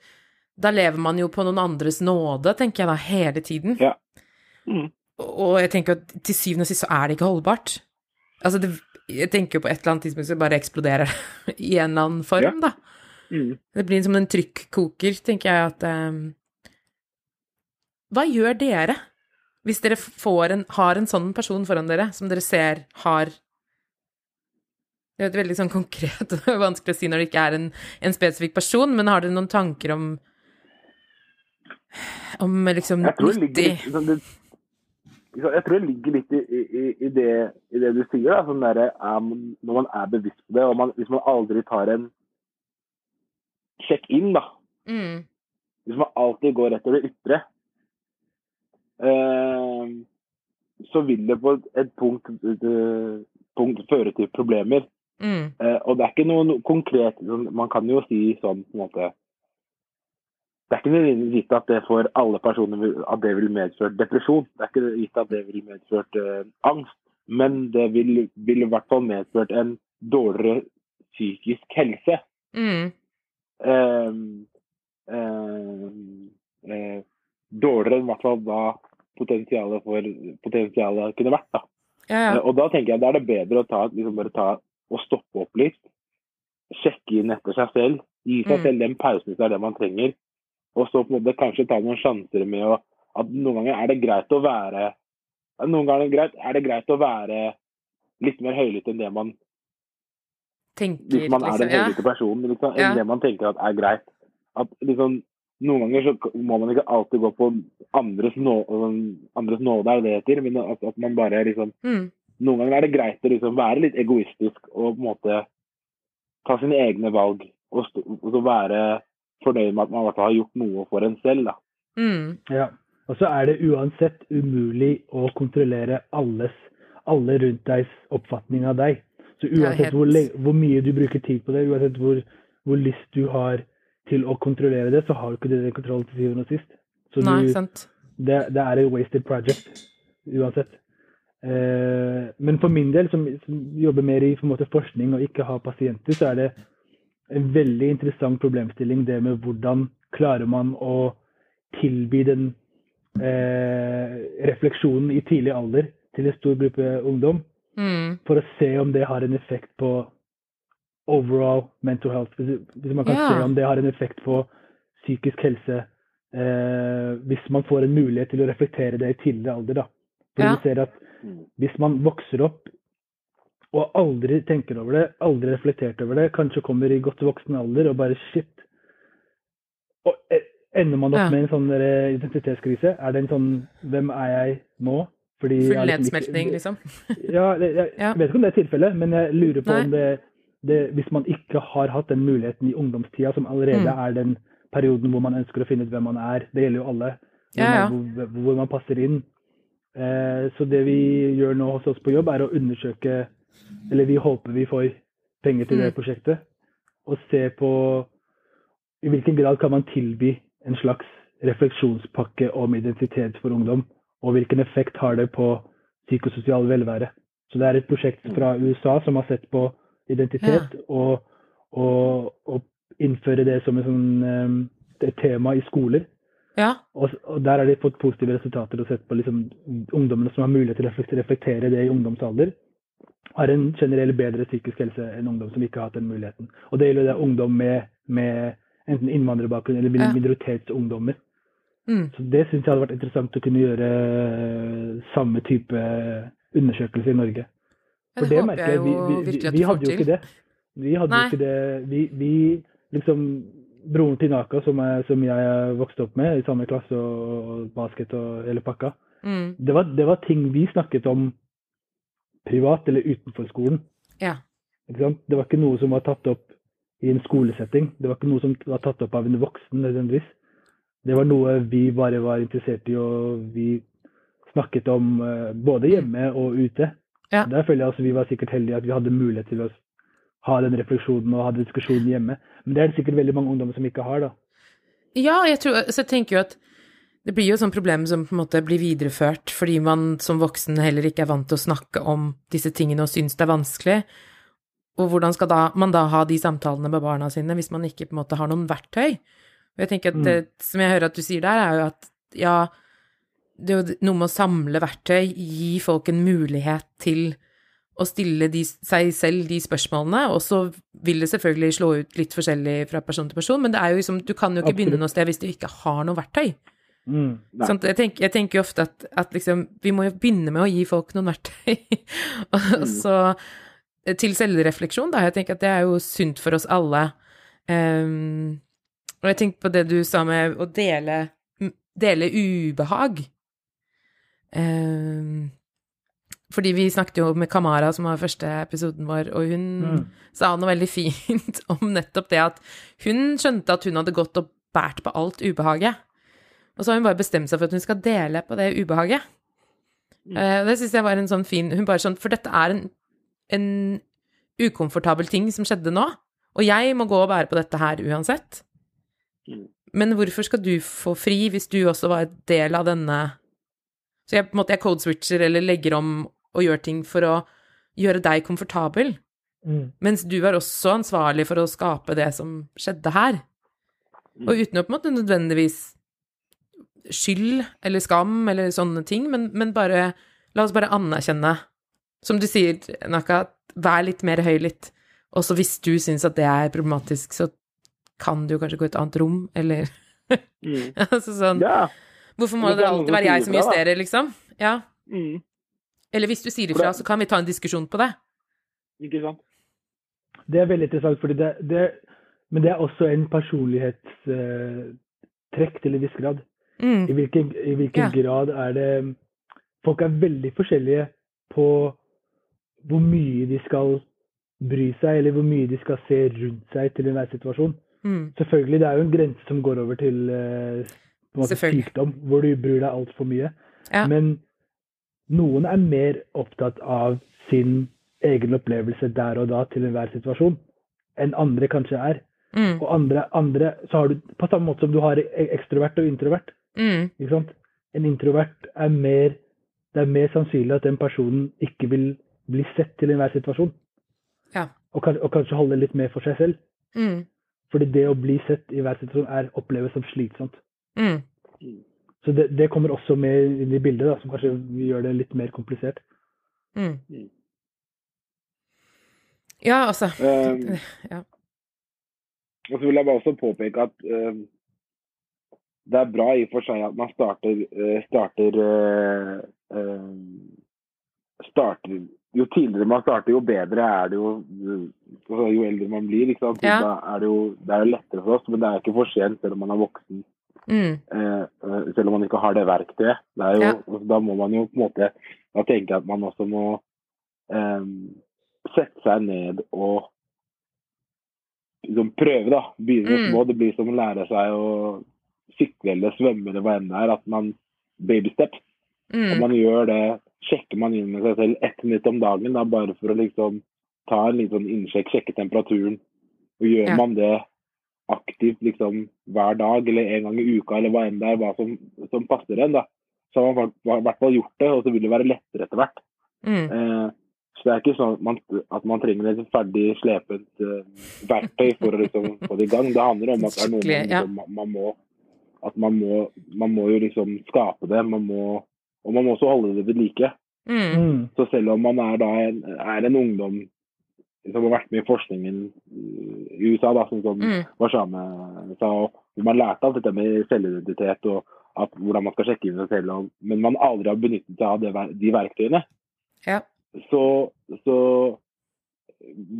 da lever man jo på noen andres nåde, tenker jeg da, hele tiden. Ja. Mm. Og jeg tenker at til syvende og sist så er det ikke holdbart. Altså, det, jeg tenker jo på et eller annet tidspunkt så bare eksploderer det i en eller annen form, Ja. da. Mm. Det blir som en trykkoker, tenker jeg at um, hva gjør dere hvis dere får en, har en sånn person foran dere, som dere ser har Det er et veldig sånn konkret og vanskelig å si når det ikke er en, en spesifikk person, men har dere noen tanker om om liksom Jeg tror det ligger det, jeg tror det ligger litt i, i, i, det, i det du sier. Da, sånn der, er, når man er bevisst på det, og man, hvis man aldri tar en sjekk inn, da. mm, Hvis man alltid går etter det ytre, eh, så vil det på et punkt, eh, punkt føre til problemer. mm, Eh, og det er ikke noe no- konkret sånn, Man kan jo si sånn på en måte Det er ikke gitt at det for alle personer vil, at det vil medført depresjon. Det er ikke gitt at det vil medført eh, angst. Men det vil, vil i hvert fall medført en dårligere psykisk helse. mm, Eh, eh, eh, dårligere enn i hvert fall da potensialet for potensialet kunne vært. da. ja, ja. Eh, Og da tenker jeg da er det bedre å ta, liksom bare ta og stoppe opp litt. Sjekke inn etter seg selv. Gi seg Mm. selv den pausen hvis det er det man trenger. Og så på en måte kanskje ta noen sjanser med å At noen ganger er det greit å være Noen ganger er det greit, er det greit å være litt mer høylytt enn det man Tenker, Hvis man er liksom. høylytte Ja. personen, liksom, enn Ja. det man tenker at er greit. At liksom Noen ganger så må man ikke alltid gå på andres, nå, andres nåde, er det det heter. Men at, at man bare liksom Mm, noen ganger er det greit å liksom være litt egoistisk og på en måte ta sine egne valg. Og, og så være fornøyd med at man i hvert fall har gjort noe for en selv. da. mm, Ja. Og så er det uansett umulig å kontrollere alles, alle rundt degs oppfatning av deg. Så Ja, uansett helt. hvor, hvor mye du bruker tid på det, uansett hvor, hvor lyst du har til å kontrollere det, så har du ikke det kontroll til syvende og sist. Så Nei, du, sant. det, det er et wasted project uansett. Eh, men for min del, som, som jobber mer i måte, forskning og ikke har pasienter, så er det en veldig interessant problemstilling det med hvordan klarer man å tilby den eh, refleksjonen i tidlig alder til en stor gruppe ungdom, Mm, for å se om det har en effekt på overall mental health. Hvis, hvis man kan yeah. se om det har en effekt på psykisk helse eh, hvis man får en mulighet til å reflektere det i tidligere alder. da. For Ja. vi ser at Mm. hvis man vokser opp og aldri tenker over det, aldri reflektert over det, kanskje kommer i godt voksen alder og bare shit Og eh, ender man opp Ja. med en sånn eh, identitetskrise? Er det en sånn Hvem er jeg nå? Fordi Full har liksom nedsmeltning, liksom. ja, jeg, jeg Ja. vet ikke om det er tilfellet, men jeg lurer på Nei. om det, det Hvis man ikke har hatt den muligheten i ungdomstida, som allerede Mm. er den perioden hvor man ønsker å finne ut hvem man er, det gjelder jo alle, Ja, hvor, hvor man passer inn. Eh, så det vi gjør nå hos oss på jobb, er å undersøke Eller vi håper vi får penger til det Mm. prosjektet. Og se på i hvilken grad kan man tilby en slags refleksjonspakke om identitet for ungdom, og hvilken effekt har det på psykososial velvære. Så det er et prosjekt fra USA som har sett på identitet, og, og, og innføre det som et, sånn, eh, et tema i skoler. Ja. Og, og der har de fått positive resultater og sett på liksom, ungdommene som har mulighet til å reflektere det i ungdomsalder, har en generell bedre psykisk helse enn ungdom som ikke har hatt den muligheten. Og det gjelder det ungdom med, med enten innvandrerbakgrunn eller Ja. minoritetsungdommer. Mm. Så det syns jeg hadde vært interessant å kunne gjøre eh, samme type undersøkelse i Norge. For det det merker jeg Vi, vi, vi, vi hadde jo ikke det. Vi hadde Nei. jo ikke det. Vi, vi liksom Broren til Naka, som, er, som jeg vokste opp med i samme klasse og basket og hele pakka, Mm. det var, det var ting vi snakket om privat eller utenfor skolen. Ja. Det var ikke noe som var tatt opp i en skolesetting. Det var ikke noe som var tatt opp av en voksen nødvendigvis. Det var noe vi bare var interessert i, og vi snakket om eh, både hjemme og ute. Ja. Der føler jeg altså vi var sikkert heldige at vi hadde mulighet til å ha den refleksjonen og ha diskusjonen hjemme. Men det er det sikkert veldig mange ungdommer som ikke har, da. Ja, jeg, tror, så jeg tenker jo at det blir jo et sånt problem som på en måte blir videreført fordi man som voksen heller ikke er vant til å snakke om disse tingene og syns det er vanskelig. Og hvordan skal da, man da ha de samtalene med barna sine hvis man ikke på en måte har noen verktøy? Og jeg tenker at det, som jeg hører at du sier der, er jo at ja, det er jo noe med å samle verktøy, gi folk en mulighet til å stille de, seg selv de spørsmålene, og så vil det selvfølgelig slå ut litt forskjellig fra person til person, men det er jo liksom, du kan jo ikke begynne noe sted hvis du ikke har noe verktøy. Mm. Jeg, tenker, jeg tenker ofte at, at liksom, vi må jo begynne med å gi folk noen verktøy. og Mm. så eh, til selvrefleksjon, da. Jeg tenker at det er jo sunt for oss alle. Um, og jeg tenker på det du sa med å dele, dele ubehag. Um, fordi vi snakket jo med Kamara, som var første episoden vår, og hun Mm. sa noe veldig fint om nettopp det at hun skjønte at hun hadde gått og båret på alt ubehaget. Og så har hun bare bestemt seg for at hun skal dele på det ubehaget. Mm. Uh, det syns jeg var en sånn fin Hun bare sånn For dette er en, en ukomfortabel ting som skjedde nå, og jeg må gå og bære på dette her uansett. Mm. Men hvorfor skal du få fri hvis du også var en del av denne Så jeg på en måte jeg code-switcher eller legger om og gjør ting for å gjøre deg komfortabel. Mm. Mens du er også ansvarlig for å skape det som skjedde her. Og uten å på en måte nødvendigvis skyld eller skam eller sånne ting, men, men bare La oss bare anerkjenne, som du sier, Naka, vær litt mer høylytt. Også hvis du syns at det er problematisk, så kan du kanskje gå i et annet rom, eller Mm. altså sånn Ja. Hvorfor må det det alltid være jeg som justerer, liksom? Ja. Mm. Eller hvis du sier ifra, så kan vi ta en diskusjon på det. Ikke sant? Det er veldig interessant, fordi det, det, men det er også en personlighetstrekk til en viss grad. Mm. I hvilken, i hvilken Ja. grad er det Folk er veldig forskjellige på hvor mye de skal bry seg, eller hvor mye de skal se rundt seg til enhver situasjon. Mm. Selvfølgelig, det er jo en grense som går over til eh, på en måte sykdom, hvor du bryr deg altfor mye. Ja. Men noen er mer opptatt av sin egen opplevelse der og da til enhver situasjon enn andre kanskje er. Mm. Og andre, andre så har du, På samme måte som du har e- ekstrovert og introvert. Mm. ikke sant? En introvert er mer Det er mer sannsynlig at den personen ikke vil bli sett til enhver situasjon. Ja. Og, og kanskje holde litt mer for seg selv. Mm. Fordi det å bli sett i hver situasjon er oppleves som slitsomt. Mm. Så det, det kommer også med inn i bildet, da, som kanskje gjør det litt mer komplisert. Mm. Mm. Ja, altså. Um, Ja. Og så vil jeg bare også påpeke at eh, det er bra i og for seg at man starter, eh, starter, eh, eh, starter Jo tidligere man starter, jo bedre er det jo Jo eldre man blir. Ikke sant? Ja. Da er det jo det er lettere for oss, men det er ikke for sent selv om man er voksen. Mm. Selv om man ikke har det verktøyet. Det er jo, Ja. altså, Da må man jo på en måte Da tenker jeg at man også må um, sette seg ned og liksom prøve, da. Begynne Mm. små. Det blir som å lære seg å sykle eller svømme eller hva enn det er. At man babysteps. Mm. At man gjør det, sjekker man inn med seg selv ett minutt om dagen, da, bare for å liksom ta en liten sånn innsjekk, sjekke temperaturen. Og gjør Ja. man det aktivt liksom hver dag eller en gang i uka eller hva enn det er, hva som, som passer en, da, så har man i hvert fall gjort det, og så vil det være lettere etter hvert. Mm. Eh, så det er ikke sånn at man, at man trenger et ferdig slepent uh, verktøy for å liksom få det i gang. Det handler om at det er noe man, ja. man, man må at man må, man må jo liksom skape det. Man må, og man må også holde det ved like. Mm. Mm. Så selv om man er, da en, er en ungdom som har vært med i forskningen i USA, da, som, som Mm. Warsame sa, og hvor man lærte alt dette med selvidentitet og at, hvordan man skal sjekke inn seg selv, og, men man aldri har benyttet seg av det, de verktøyene, Ja. så, så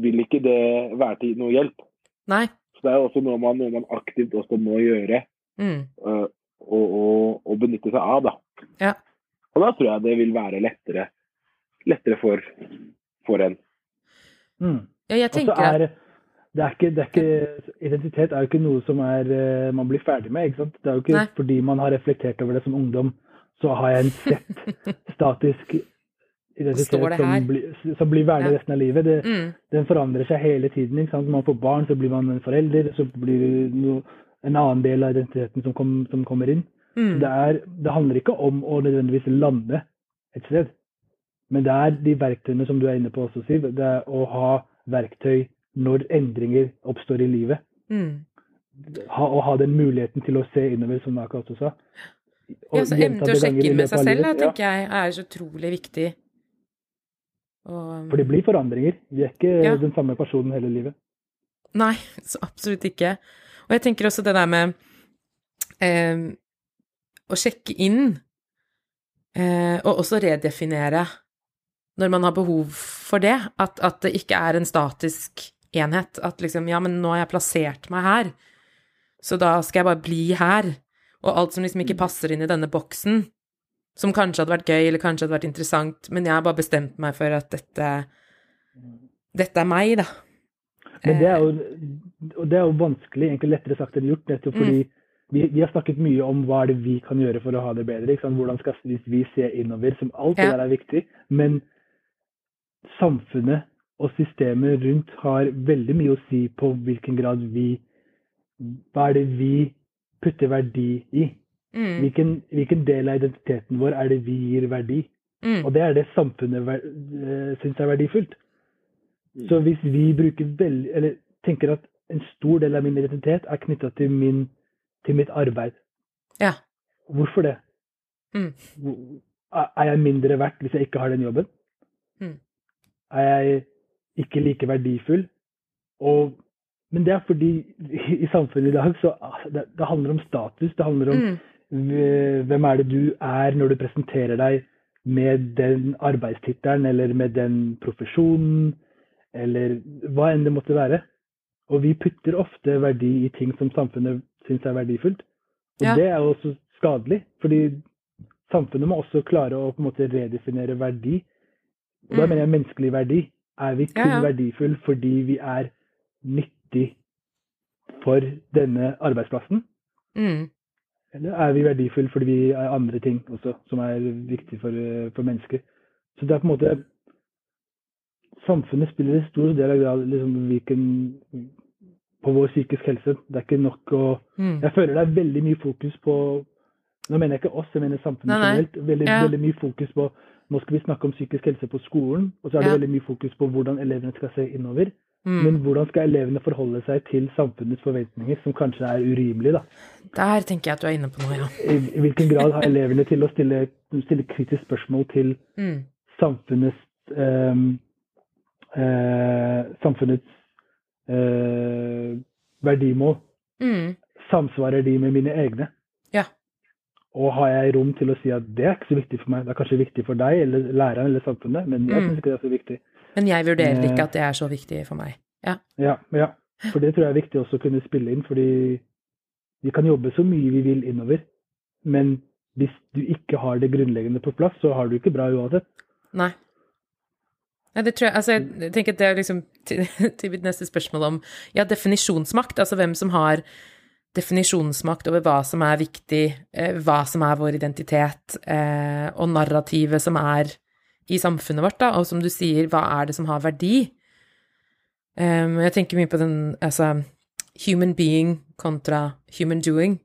vil ikke det være til noe hjelp. Nei. Så det er også noe man, noe man aktivt også må gjøre Mm. uh, og, og, og benytte seg av. Da. Ja. Og da tror jeg det vil være lettere, lettere for, for en. Mm. Ja, jeg tenker er det er ikke, det er ikke, Identitet er jo ikke noe som er, eh, man blir ferdig med. ikke sant? Det er jo ikke Nei. fordi man har reflektert over det som ungdom, så har jeg en sett, statisk identitet som bli, blir, som blir værende Ja. resten av livet. Det, mm. Den forandrer seg hele tiden. ikke sant? Når man får barn, så blir man en forelder. Så blir det noe, en annen del av identiteten som, kom, som kommer inn. Mm. Det, er, det handler ikke om å nødvendigvis lande et sted. Men det er de verktøyene som du er inne på også, Siv. Det er å ha verktøy når endringer oppstår i livet. Mm. Ha, å ha den muligheten til å se innover, som Naka også sa. Og Ja, så evne til å sjekke inn med seg selv, da, tenker tenker jeg er så utrolig viktig. Og, For det blir forandringer. Vi er ikke Ja. den samme personen hele livet. Nei, så absolutt ikke. Og jeg tenker også det der med eh, å sjekke inn, eh, og også redefinere når man har behov for det, at, at det ikke er en statisk enhet. At liksom, ja, men nå har jeg plassert meg her, så da skal jeg bare bli her. Og alt som liksom ikke passer inn i denne boksen, som kanskje hadde vært gøy, eller kanskje hadde vært interessant, men jeg har bare bestemt meg for at dette, dette er meg, da. Men det er jo, og det er jo vanskelig, egentlig lettere sagt enn gjort, nettopp fordi vi, vi har snakket mye om hva er det vi kan gjøre for å ha det bedre. Ikke sant? Hvordan skal vi, vi se innover, som alt det Ja. der er viktig. Men samfunnet og systemet rundt har veldig mye å si på hvilken grad vi Hva er det vi putter verdi i? Mm, Hvilken, hvilken del av identiteten vår er det vi gir verdi? mm, Og det er det samfunnet ver- eh, syns er verdifullt. Så hvis vi bruker veldig, eller tenker at en stor del av min identitet er knytta til, min- til mitt arbeid, ja. hvorfor det? Mm. Er jeg mindre verdt hvis jeg ikke har den jobben? Mm. Er jeg ikke like verdifull? Og, men det er fordi i, i samfunnet i dag så ah, det, det handler om status. Det handler om Mm, hvem er det du er når du presenterer deg med den arbeidstittelen eller med den profesjonen, eller hva enn det måtte være. Og vi putter ofte verdi i ting som samfunnet syns er verdifullt. Og Ja. det er jo også skadelig, fordi samfunnet må også klare å på en måte redefinere verdi. Da Mm. mener jeg menneskelig verdi. Er vi kun Ja, ja. verdifull fordi vi er nyttig for denne arbeidsplassen? mm, Eller er vi verdifulle fordi vi er andre ting også, som er viktig for, eh, for mennesker? Så det er på en måte Samfunnet spiller en stor del av grad liksom, hvilken, på vår psykisk helse. Det er ikke nok å mm. Jeg føler det er veldig mye fokus på Nå mener jeg ikke oss, jeg mener samfunnet Nei, nei. generelt. Veldig, Ja. veldig mye fokus på Nå skal vi snakke om psykisk helse på skolen, og så er det Ja. veldig mye fokus på hvordan elevene skal se innover. Mm. Men hvordan skal elevene forholde seg til samfunnets forventninger, som kanskje er urimelige, da? Der tenker jeg at du er inne på noe, ja. i, i hvilken grad har elevene til å stille, stille kritisk spørsmål til Mm, samfunnets ehm, eh, samfunnets eh, verdimål? mm, Samsvarer de med mine egne? Ja. Og har jeg rom til å si at det er ikke så viktig for meg, det er kanskje viktig for deg eller læreren eller samfunnet, men jeg Mm. syns ikke det er så viktig. Men jeg vurderer Eh. ikke at det er så viktig for meg. Ja. Ja, ja. For det tror jeg er viktig også å kunne spille inn, fordi vi kan jobbe så mye vi vil innover, men hvis du ikke har det grunnleggende på plass, så har du ikke bra uansett. Nei. Nei, det tror jeg Altså, jeg tenker at det er liksom til, til mitt neste spørsmål om ja, definisjonsmakt, altså hvem som har definisjonsmakt over hva som er viktig, eh, hva som er vår identitet, eh, og narrativet som er i samfunnet vårt, da, og som du sier, hva er det som har verdi? Um, jeg tenker mye på den, altså, human being kontra human doing.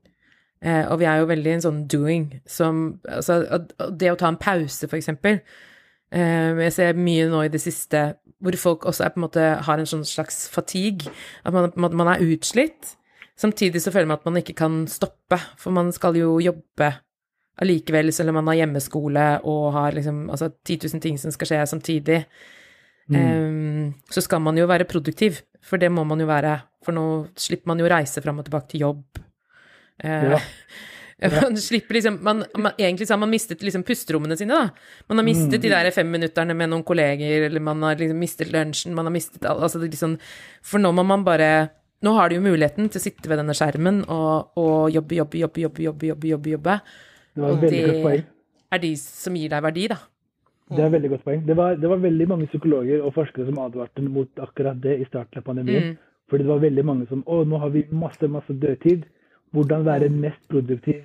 Eh, og vi er jo veldig en sånn doing som Altså, det å ta en pause, for eksempel. Eh, jeg ser mye nå i det siste hvor folk også er på en måte har en sånn slags fatigue. At man, man er utslitt. Samtidig så føler man at man ikke kan stoppe, for man skal jo jobbe allikevel, selv om man har hjemmeskole og har liksom altså 10 000 ting som skal skje samtidig. Eh, så skal man jo være produktiv, for det må man jo være. For nå slipper man jo reise fram og tilbake til jobb. Eh, Man slipper liksom man, man, Egentlig så har man mistet liksom pusterommene sine, da. Man har mistet de der femminutterne med noen kolleger, eller man har liksom mistet lunsjen, man har mistet alt altså det liksom, For nå må man bare Nå har du jo muligheten til å sitte ved denne skjermen og, og jobbe, jobbe, jobbe, jobbe, jobbe, jobbe, jobbe, jobbe. Det var et Og veldig godt poeng. det er de som gir deg verdi, da. Det er et veldig godt poeng. Det var, det var veldig mange psykologer og forskere som advarte mot akkurat det i starten av pandemien. Mm. Fordi det var veldig mange som Å, nå har vi masse, masse dødtid. Hvordan være mest produktiv?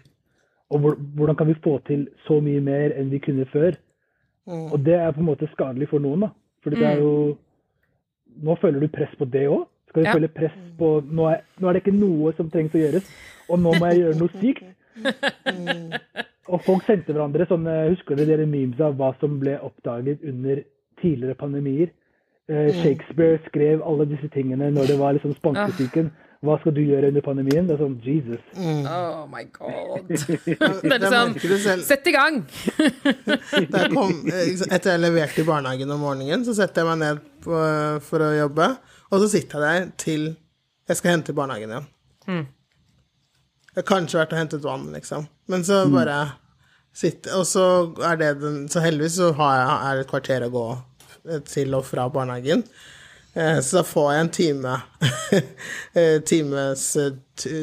Og hvordan kan vi få til så mye mer enn vi kunne før? Mm. Og det er på en måte skadelig for noen, da. Fordi det er jo Nå føler du press på det òg. Skal du Ja. føle press på nå er, nå er det ikke noe som trengs å gjøres, og nå må jeg gjøre noe sykt. Og folk sendte hverandre sånne Husker dere dere memes av hva som ble oppdaget under tidligere pandemier? Eh, Shakespeare skrev alle disse tingene når det var liksom spanskesyken. Hva skal du gjøre under pandemien? Det er sånn Jesus. Oh my god. Det Det er selv. Sett i gang! Da jeg kom, eh, etter jeg leverte i barnehagen om morgenen, så setter jeg meg ned på, for å jobbe, og så sitter jeg der til jeg skal hente i barnehagen igjen. Det har kanskje vært og hentet vann, liksom. Men så Mm. sitter sitte Og så er det den Så heldigvis så har jeg, er det et kvarter å gå til og fra barnehagen. Eh, Så da får jeg en time eh, times eh,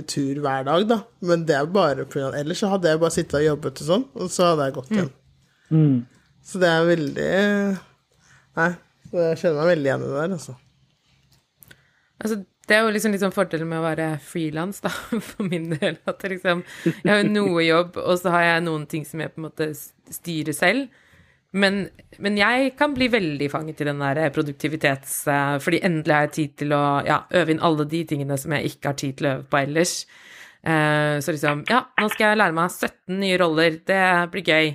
tur hver dag, da. Men det er bare pga. Ellers så hadde jeg bare sittet og jobbet og sånn, og så hadde jeg gått hjem. Mm. Så det er veldig Nei, jeg kjenner meg veldig igjen i det der, altså. Altså, det er jo liksom, liksom fordelen med å være frilans, da, for min del. At liksom, jeg har jo noe jobb, og så har jeg noen ting som jeg på en måte styrer selv. Men, men jeg kan bli veldig fanget i den der produktivitets... eh, Fordi endelig har jeg tid til å ja, øve inn alle de tingene som jeg ikke har tid til å øve på ellers. Eh, så liksom Ja, nå skal jeg lære meg 17 nye roller. Det blir gøy.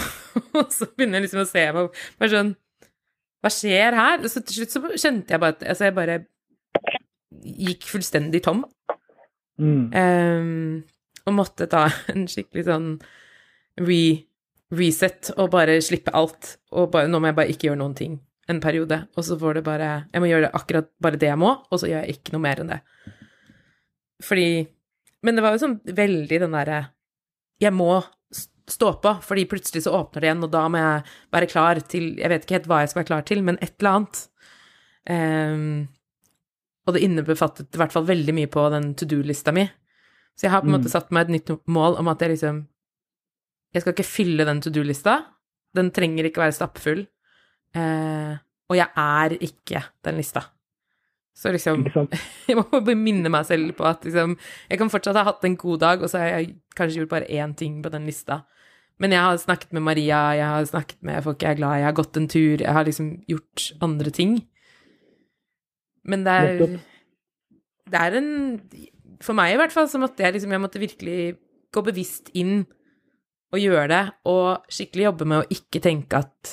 Og så begynner jeg liksom å se meg bare sånn Hva skjer her? Så til slutt så kjente jeg bare at altså jeg bare gikk fullstendig tom. Mm. Um, og måtte ta en skikkelig sånn re, reset og bare slippe alt. Og bare, nå må jeg bare ikke gjøre noen ting en periode. Og så får det bare Jeg må gjøre det akkurat bare det jeg må, og så gjør jeg ikke noe mer enn det. Fordi Men det var jo sånn veldig den derre Jeg må stå på, fordi plutselig så åpner det igjen, og da må jeg være klar til Jeg vet ikke helt hva jeg skal være klar til, men et eller annet. Um, og det innebefattet i hvert fall veldig mye på den to do-lista mi. Så jeg har på en Mm. måte satt meg et nytt mål om at jeg liksom Jeg skal ikke fylle den to do-lista. Den trenger ikke være stappfull. Eh, og jeg er ikke den lista. Så liksom Jeg må bare minne meg selv på at liksom Jeg kan fortsatt ha hatt en god dag, og så har jeg kanskje gjort bare én ting på den lista. Men jeg har snakket med Maria, jeg har snakket med folk jeg er glad i, jeg har gått en tur, jeg har liksom gjort andre ting. Men det er Det er en For meg i hvert fall så måtte jeg liksom Jeg måtte virkelig gå bevisst inn og gjøre det, og skikkelig jobbe med å ikke tenke at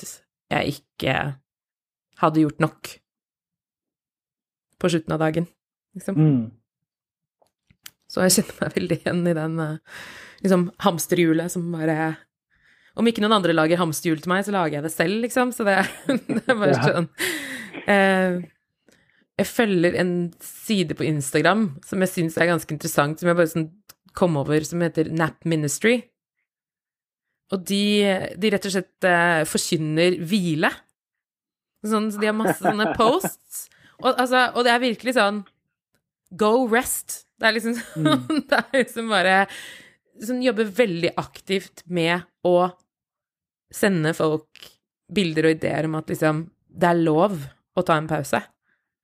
jeg ikke hadde gjort nok på slutten av dagen, liksom. Mm. Så jeg kjenner meg veldig igjen i den eh, liksom hamsterhjulet som bare Om ikke noen andre lager hamsterhjul til meg, så lager jeg det selv, liksom. Så det, det er bare sånn eh, Jeg følger en side på Instagram som jeg syns er ganske interessant, som jeg bare sånn kom over, som heter Nap Ministry. Og de, de rett og slett eh, forkynner hvile. Sånn, så de har masse sånne posts. Og, altså, og det er virkelig sånn Go rest. Det er liksom sånn Det er liksom bare Som jobber veldig aktivt med å sende folk bilder og ideer om at liksom Det er lov å ta en pause,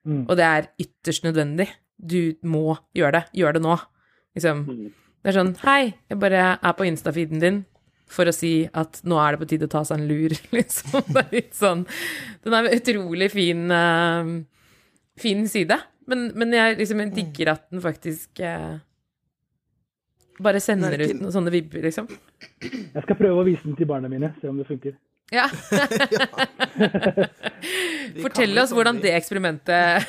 Mm. og det er ytterst nødvendig. Du må gjøre det. Gjør det nå. Liksom. Det er sånn Hei, jeg bare er på Insta-feeden din for å si at nå er det på tide å ta seg en lur, liksom. Det er litt sånn Den er en utrolig fin, uh, fin side. Men, men jeg liksom jeg digger at den faktisk uh, bare sender er ut noen sånne vibber, liksom. Jeg skal prøve å vise den til barna mine, se om det funker. Ja. Fortell oss hvordan sånn- det eksperimentet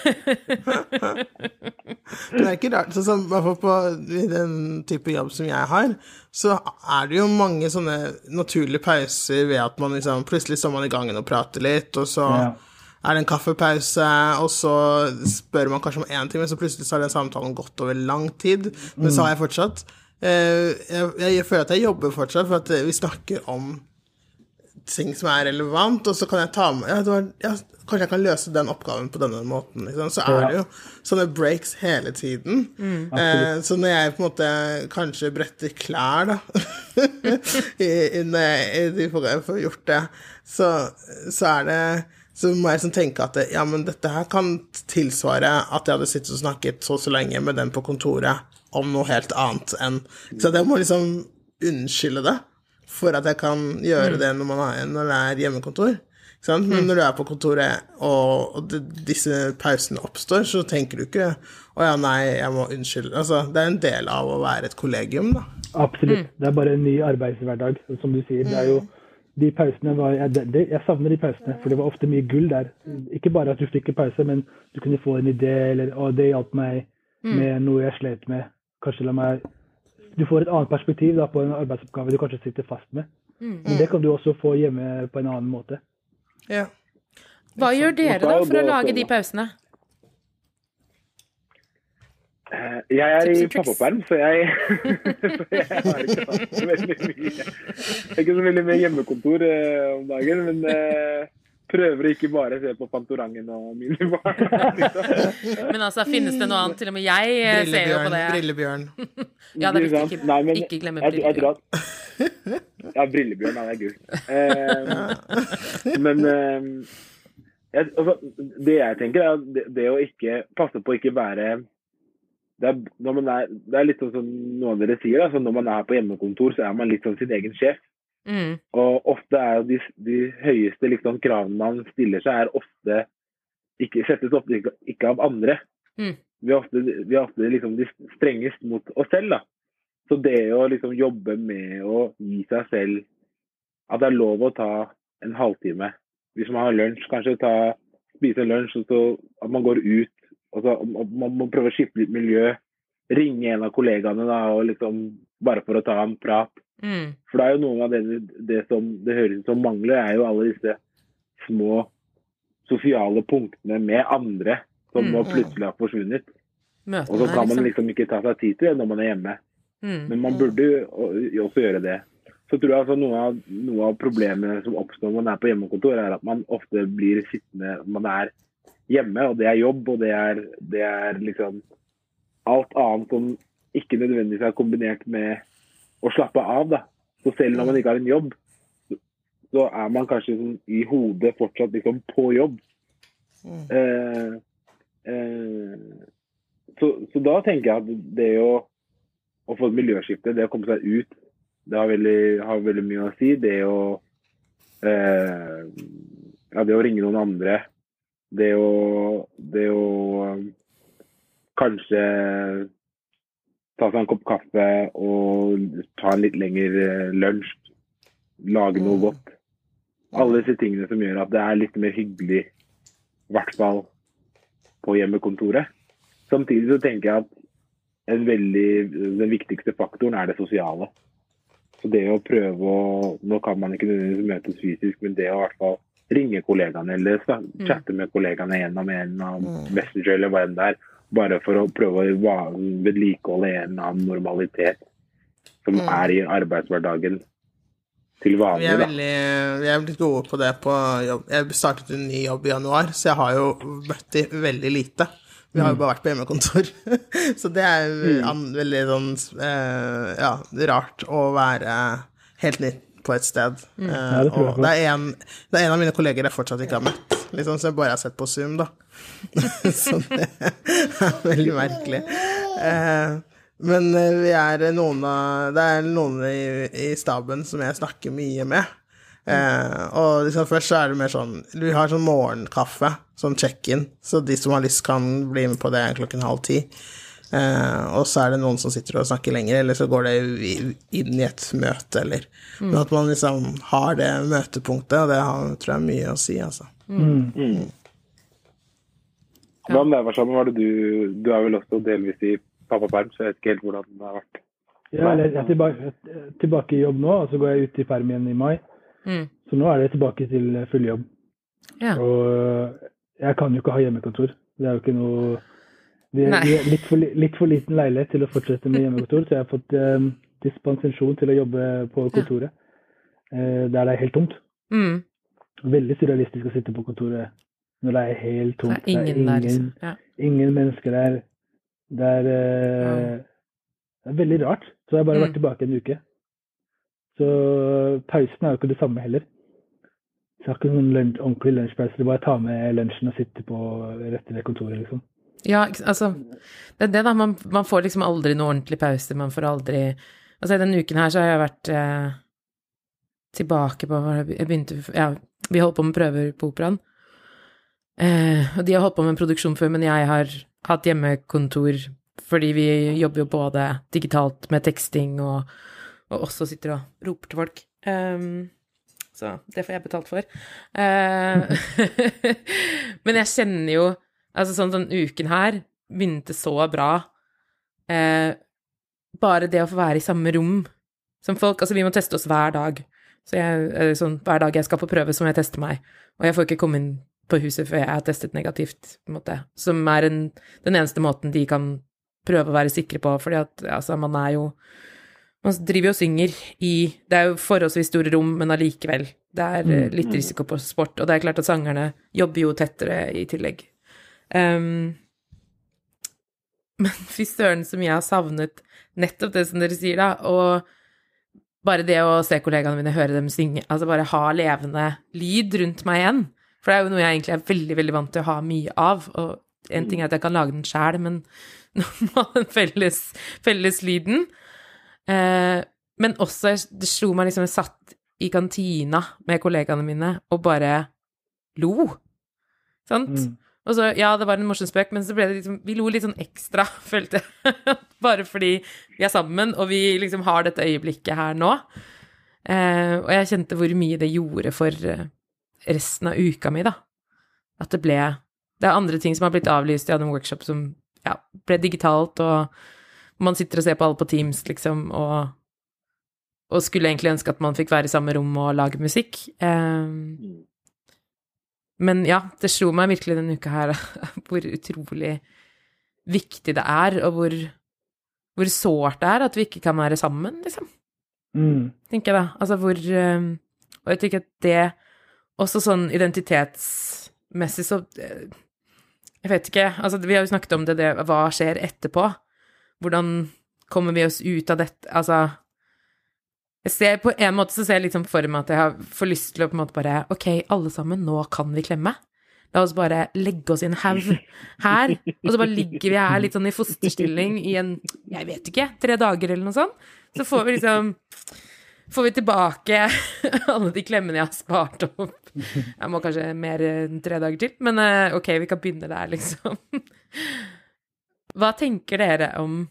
det er ikke rart. Sånn, hvert fall på i den type jobb som jeg har, så er det jo mange sånne naturlige pauser ved at man liksom Plutselig står man i gangen og prater litt, og så Ja. er det en kaffepause, og så spør man kanskje om én time, så plutselig så har den samtalen gått over lang tid. Men så har jeg fortsatt jeg, jeg, jeg føler at jeg jobber fortsatt, for at eh, vi snakker om ting som er relevant, og så kan jeg ta med ja, det var, ja, Kanskje jeg kan løse den oppgaven på denne måten. Liksom. Så er det jo sånne breaks hele tiden. Eh, så når jeg på en måte kanskje bretter klær, da i, i, når i få jeg får gjort det, så, så er det så må jeg sånn tenke at ja, men dette her kan tilsvare at jeg hadde sittet og snakket så og så lenge med den på kontoret om noe helt annet enn Så jeg må liksom unnskylde det for at jeg kan gjøre det når, man har, når det er hjemmekontor. Ikke sant? Men når du er på kontoret, og, og det, disse pausene oppstår, så tenker du ikke å ja, nei, jeg må unnskylde. Altså, det er en del av å være et kollegium, da. Absolutt. Det er bare en ny arbeidshverdag, som du sier. Det er jo de pausene var, jeg, det- jeg savner de pausene, for det var ofte mye gull der. Ikke bare at du fikk en pause, men du kunne få en idé, eller å, det hjalp meg med noe jeg slet med. Kanskje la meg Du får et annet perspektiv da, på en arbeidsoppgave du kanskje sitter fast med. Men det kan du også få hjemme på en annen måte. Ja. Hva gjør dere, da, for å lage de pausene? Eh, Jeg er i pappaperm, så jeg, så jeg har ikke så veldig mye Det er ikke så veldig mye hjemmekontor eh, om dagen, men eh, prøver å ikke bare se på Fantorangen og minibar. Men altså, finnes det noe annet? Til og med jeg eh, ser jo på det. Brillebjørn. Ja, det er viktig. Ikke, Nei, men ikke glemme jeg, jeg tror brillebjørn. at Ja, Brillebjørn, han er gul. Eh, men eh, jeg, altså, det jeg tenker, er at det, det å ikke passe på å ikke være det er, når man er, det er litt sånn som noen av dere sier, altså når man er på hjemmekontor, så er man litt sånn sin egen sjef. Mm. Og ofte er jo de, de høyeste liksom, kravene man stiller seg, er ofte ikke, settes ofte ikke, ikke av andre. Mm. Vi er ofte, vi er ofte liksom, de strengest mot oss selv. da. Så det å liksom, jobbe med å gi seg selv At det er lov å ta en halvtime. Hvis man har lunsj, kanskje ta, spise lunsj, og så at man går ut. Og så, og man må prøve å skifte litt miljø. Ringe en av kollegaene da, og liksom, bare for å ta en prat. Mm. For det er jo noe av det, det som det høres ut som mangler, er jo alle disse små sosiale punktene med andre som Mm. nå plutselig har forsvunnet. Og så kan man liksom. liksom ikke ta seg tid til det når man er hjemme. Mm. Men man burde jo også gjøre det. Så tror jeg altså noe av, noe av problemet som oppstår når man er på hjemmekontor, er at man ofte blir sittende Man er hjemme, og det er jobb, og det er, det er liksom alt annet som ikke nødvendigvis er kombinert med å slappe av. da. Så selv når man ikke har en jobb, så- er man kanskje liksom, i hodet fortsatt liksom på jobb. Eh, eh, så, så da tenker jeg at det å, å få et miljøskifte, det å komme seg ut, det har veldig, har veldig mye å si. Det å eh, ja, det å ringe noen andre. Det å, det å um, kanskje ta seg en kopp kaffe og ta en litt lengre eh, lunsj. Lage noe Mm. godt. Alle disse tingene som gjør at det er litt mer hyggelig, i hvert fall på hjemmekontoret. Samtidig så tenker jeg at en veldig, den viktigste faktoren er det sosiale. Så det å prøve å Nå kan man ikke nødvendigvis møtes fysisk, men det å i hvert fall ringe kollegaene eller chatte med kollegaene gjennom en av Messenger eller hva enn det er, bare for å prøve å vedlikeholde en annen normalitet som Mm. er i arbeidshverdagen til Vi vanlig. er, da. veldig, vi er veldig gode på det på jobb. Jeg startet en ny jobb i januar, så jeg har jo møtt de veldig lite. Vi har jo bare vært på hjemmekontor. så det er an, veldig sånn eh, ja, rart å være helt nytt på et sted. Eh, Ja, det og det er, en, det er en av mine kolleger jeg fortsatt ikke har møtt, liksom, så jeg bare har sett på Zoom, da. så det er veldig merkelig. Eh, men eh, vi er noen av Det er noen i, i staben som jeg snakker mye med. Eh, og liksom først så er det mer sånn Vi har sånn morgenkaffe, sånn check-in, så de som har lyst, kan bli med på det klokken halv ti. Eh, og så er det noen som sitter og snakker lenger, eller så går det inn i et møte, eller Men at man liksom har det møtepunktet, og det har, tror jeg er mye å si, altså. Mm. Hva med deg, Warszawa? Hva er det du Du er vel også delvis i pappaperm, så jeg vet ikke helt hvordan det har vært. Ja, eller jeg er tilbake, tilbake i jobb nå, og så går jeg ut i perm igjen i mai. Mm. Så nå er det tilbake til full jobb. Ja. Og jeg kan jo ikke ha hjemmekontor. Det er jo ikke noe Vi er, Nei. litt, for, litt for liten leilighet til å fortsette med hjemmekontor, så jeg har fått eh, dispensasjon til å jobbe på kontoret. Eh, der det er helt tomt. Mm. Veldig surrealistisk å sitte på kontoret når det er helt tomt. Det tomt. er ingen der. Ja. ingen mennesker der. Det er, eh, det er veldig rart. Så jeg har bare Mm. vært tilbake en uke. Så pausen er jo ikke det samme heller. Så jeg har ikke noen lunch, ordentlig lunsjpause. Det er bare å ta med lunsjen og sitte på rett ved kontoret, liksom. Ja, altså Det er det, da. Man, man får liksom aldri noe ordentlig pause. Man får aldri Altså, denne uken her så har jeg vært eh, tilbake på Jeg begynte Ja, vi holdt på med prøver på operaen. Eh, og de har holdt på med produksjon før, men jeg har hatt hjemmekontor fordi vi jobber jo både digitalt med teksting og, og også sitter og roper til folk. Um, så det får jeg betalt for. Eh, men jeg kjenner jo Altså sånn sånn uken her begynte så bra. Eh, bare det å få være i samme rom som folk Altså, vi må teste oss hver dag. Så jeg, eh, sånn, hver dag jeg skal på prøve, så må jeg teste meg. Og jeg får ikke komme inn på huset før jeg har testet negativt, på en måte. Som er en, den eneste måten de kan prøve å være sikre på, fordi at altså, man er jo Man driver jo og synger i Det er jo forholdsvis store rom, men allikevel. Det er eh, litt risiko på sport, og det er klart at sangerne jobber jo tettere i tillegg. Um, men fy søren så mye jeg har savnet nettopp det som dere sier, da, og bare det å se kollegaene mine høre dem synge, altså bare ha levende lyd rundt meg igjen. For det er jo noe jeg egentlig er veldig, veldig vant til å ha mye av. Og en ting er at jeg kan lage den sjæl, men nå må den felles, felles lyden eh, Men også, det slo meg liksom Jeg satt i kantina med kollegaene mine og bare lo. Sant? Mm. Og så, ja, det var en morsom spøk, men så ble det liksom Vi lo litt sånn ekstra, følte jeg. Bare fordi vi er sammen, og vi liksom har dette øyeblikket her nå. Eh, og jeg kjente hvor mye det gjorde for eh, resten av uka mi, da. At det ble Det er andre ting som har blitt avlyst. Jeg hadde workshop som ja, ble digitalt, og man sitter og ser på alle på Teams, liksom, og, og skulle egentlig ønske at man fikk være i samme rom og lage musikk. Eh, men ja, det slo meg virkelig denne uka her hvor utrolig viktig det er, og hvor, hvor sårt det er at vi ikke kan være sammen, liksom. Mm. Tenker jeg da. Altså hvor eh, Og jeg tenker at det også sånn identitetsmessig så eh, Jeg vet ikke. Altså, vi har jo snakket om det, det Hva skjer etterpå? Hvordan kommer vi oss ut av dette? Altså ser, På en måte så ser jeg liksom for meg at jeg har, får lyst til å på en måte bare Ok, alle sammen, nå kan vi klemme. La oss bare legge oss i en haug her, og så bare ligger vi her litt sånn i fosterstilling i en Jeg vet ikke, tre dager eller noe sånt. Så får vi liksom Får vi tilbake alle de klemmene jeg har spart opp. Jeg må kanskje mer enn tre dager til, men eh, ok, vi kan begynne der, liksom. Hva tenker dere om,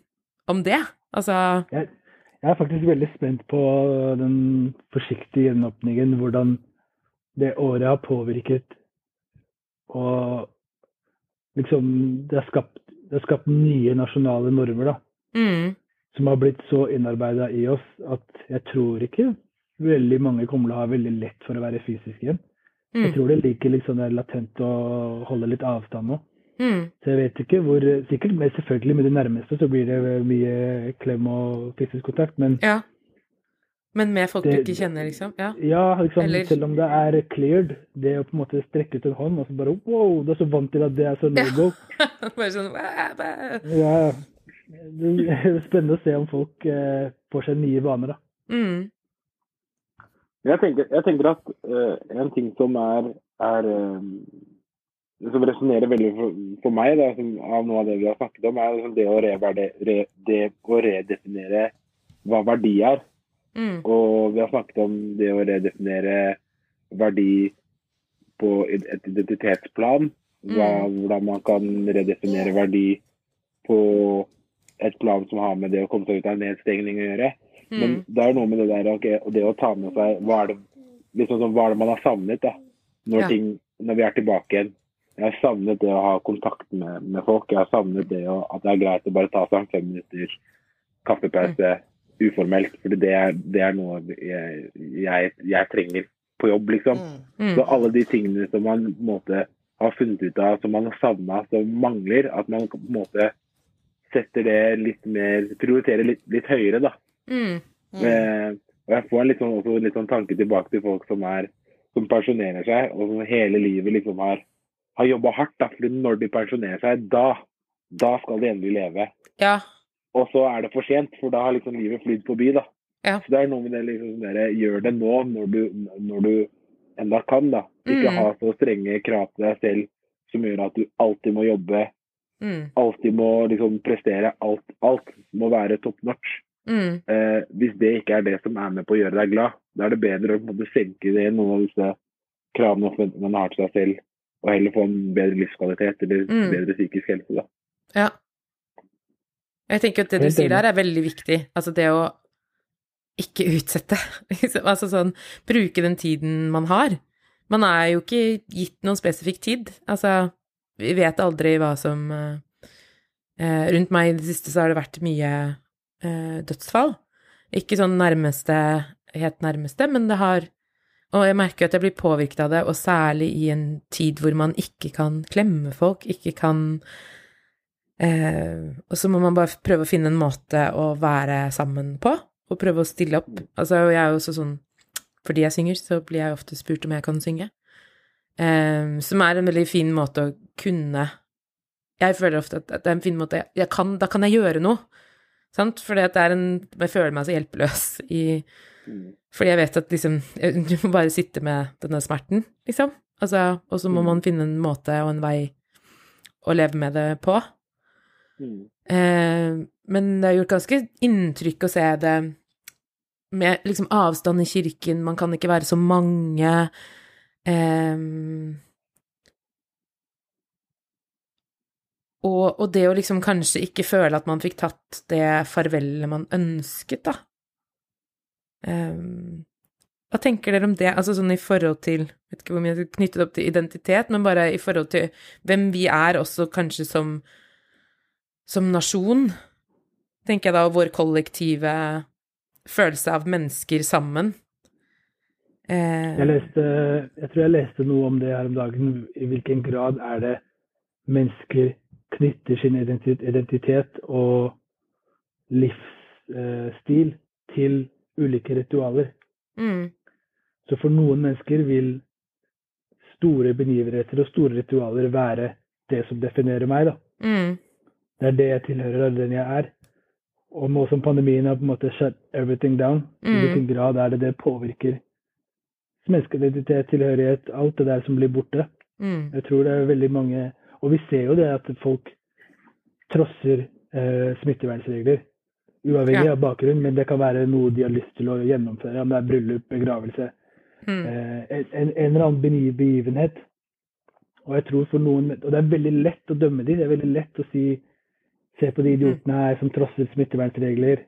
om det? Altså Jeg, jeg er faktisk veldig spent på den forsiktige gjenåpningen. Hvordan det året har påvirket og liksom Det har skapt, det har skapt nye nasjonale normer, da. mm, Som har blitt så innarbeida i oss at jeg tror ikke veldig mange kommer til å ha veldig lett for å være fysisk igjen. Jeg mm, tror det ligger litt sånn latent å holde litt avstand nå. Mm, Så jeg vet ikke hvor Sikkert, men selvfølgelig med de nærmeste så blir det mye klem og fysisk kontakt, men ja. Men med folk du ikke kjenner, liksom? Ja. ja, liksom, Eller- selv om det er cleared, det å på en måte strekke ut en hånd og så bare wow, du er så vant til at det er så no-go. Bare sånn. Ja, det er spennende å se om folk eh, får seg nye vaner, da. mm, Jeg tenker, jeg tenker at uh, en ting som er, er eh, som resonnerer veldig for, for meg da, som, av noe av det vi har snakket om, er liksom det, å reverde, re, det å redefinere hva verdi er. mm, Og vi har snakket om det å redefinere verdi på et identitetsplan. Hva, Hvordan man kan redefinere verdi på et plan som har med det å komme seg ut av en nedstengning å gjøre. Men mm, det er noe med det der okay, og det å ta med seg hva er det, liksom hva er det man har savnet da, når, Ja. ting, når vi er tilbake igjen. Jeg har savnet det å ha kontakt med, med folk. Jeg har savnet det å, at det er greit å bare ta seg en fem minutter kaffepause uformelt. For det er, det er noe jeg, jeg, jeg trenger på jobb, liksom. mm, Så alle de tingene som man på en måte har funnet ut av, som man har savna, som mangler, at man på en måte setter det litt mer Prioriterer litt, litt høyere, da. mm, Eh, og jeg får en litt sånn, også litt sånn tanke tilbake til folk som er som pensjonerer seg, og som hele livet liksom har, har jobba hardt. da, fordi når de pensjonerer seg, da, da skal de endelig leve. ja. Og så er det for sent, for da har liksom livet flydd forbi. da. Ja. Så det er noe med det liksom dere, Gjør det nå, når du, når du enda kan. da. Ikke Mm. ha så strenge krav til deg selv som gjør at du alltid må jobbe, Mm, alltid må liksom prestere. Alt, alt må være top notch. mm, Eh, hvis det ikke er det som er med på å gjøre deg glad, da er det bedre å på en måte senke det noen av disse kravene og forventningene man har til seg selv, og heller få en bedre livskvalitet eller Mm. bedre psykisk helse. da. ja. Jeg tenker at det du sier der, er veldig viktig. Altså det å ikke utsette. liksom. Altså sånn Bruke den tiden man har. Man er jo ikke gitt noen spesifikk tid. Altså, vi vet aldri hva som eh, eh, Rundt meg i det siste så har det vært mye eh, dødsfall. Ikke sånn nærmeste, helt nærmeste, men det har Og jeg merker at jeg blir påvirket av det, og særlig i en tid hvor man ikke kan klemme folk, ikke kan Eh, og så må man bare prøve å finne en måte å være sammen på, og prøve å stille opp. Altså, jeg er jo også sånn Fordi jeg synger, så blir jeg ofte spurt om jeg kan synge. Eh, som er en veldig fin måte å kunne Jeg føler ofte at det er en fin måte jeg, kan, Da kan jeg gjøre noe. Sant? En Jeg føler meg så hjelpeløs i Fordi jeg vet at liksom Du må bare sitte med denne smerten, liksom. Altså, og så må man finne en måte og en vei å leve med det på. Mm. Eh, men det har gjort ganske inntrykk å se det med liksom avstand i kirken, man kan ikke være så mange. Eh, og, og det å liksom kanskje ikke føle at man fikk tatt det farvelet man ønsket, da. Eh, hva tenker dere om det, altså sånn i forhold til Vet ikke hvor mye jeg skal knytte knyttet opp til identitet, men bare i forhold til hvem vi er, også kanskje som som nasjon, tenker jeg da, og vår kollektive følelse av mennesker sammen. Eh, Jeg leste, jeg tror jeg leste noe om det her om dagen. I hvilken grad er det mennesker knytter sin identitet og livsstil til ulike ritualer. mm, Så for noen mennesker vil store begivenheter og store ritualer være det som definerer meg. da. mm, Det er det jeg tilhører, og den jeg er. Og nå som pandemien har på en måte shut everything down, i Mm. hvilken grad er det det påvirker menneskeidentitet, tilhørighet, alt det der som blir borte. mm, Jeg tror det er veldig mange Og vi ser jo det at folk trosser eh, smittevernregler. Uavhengig Ja. av bakgrunn, men det kan være noe de har lyst til å gjennomføre. Om det er bryllup, begravelse, mm, eh, en, en eller annen begivenhet. Og jeg tror for noen, og det er veldig lett å dømme dem. det er veldig lett å si Se på de idiotene her som trosser smittevernregler.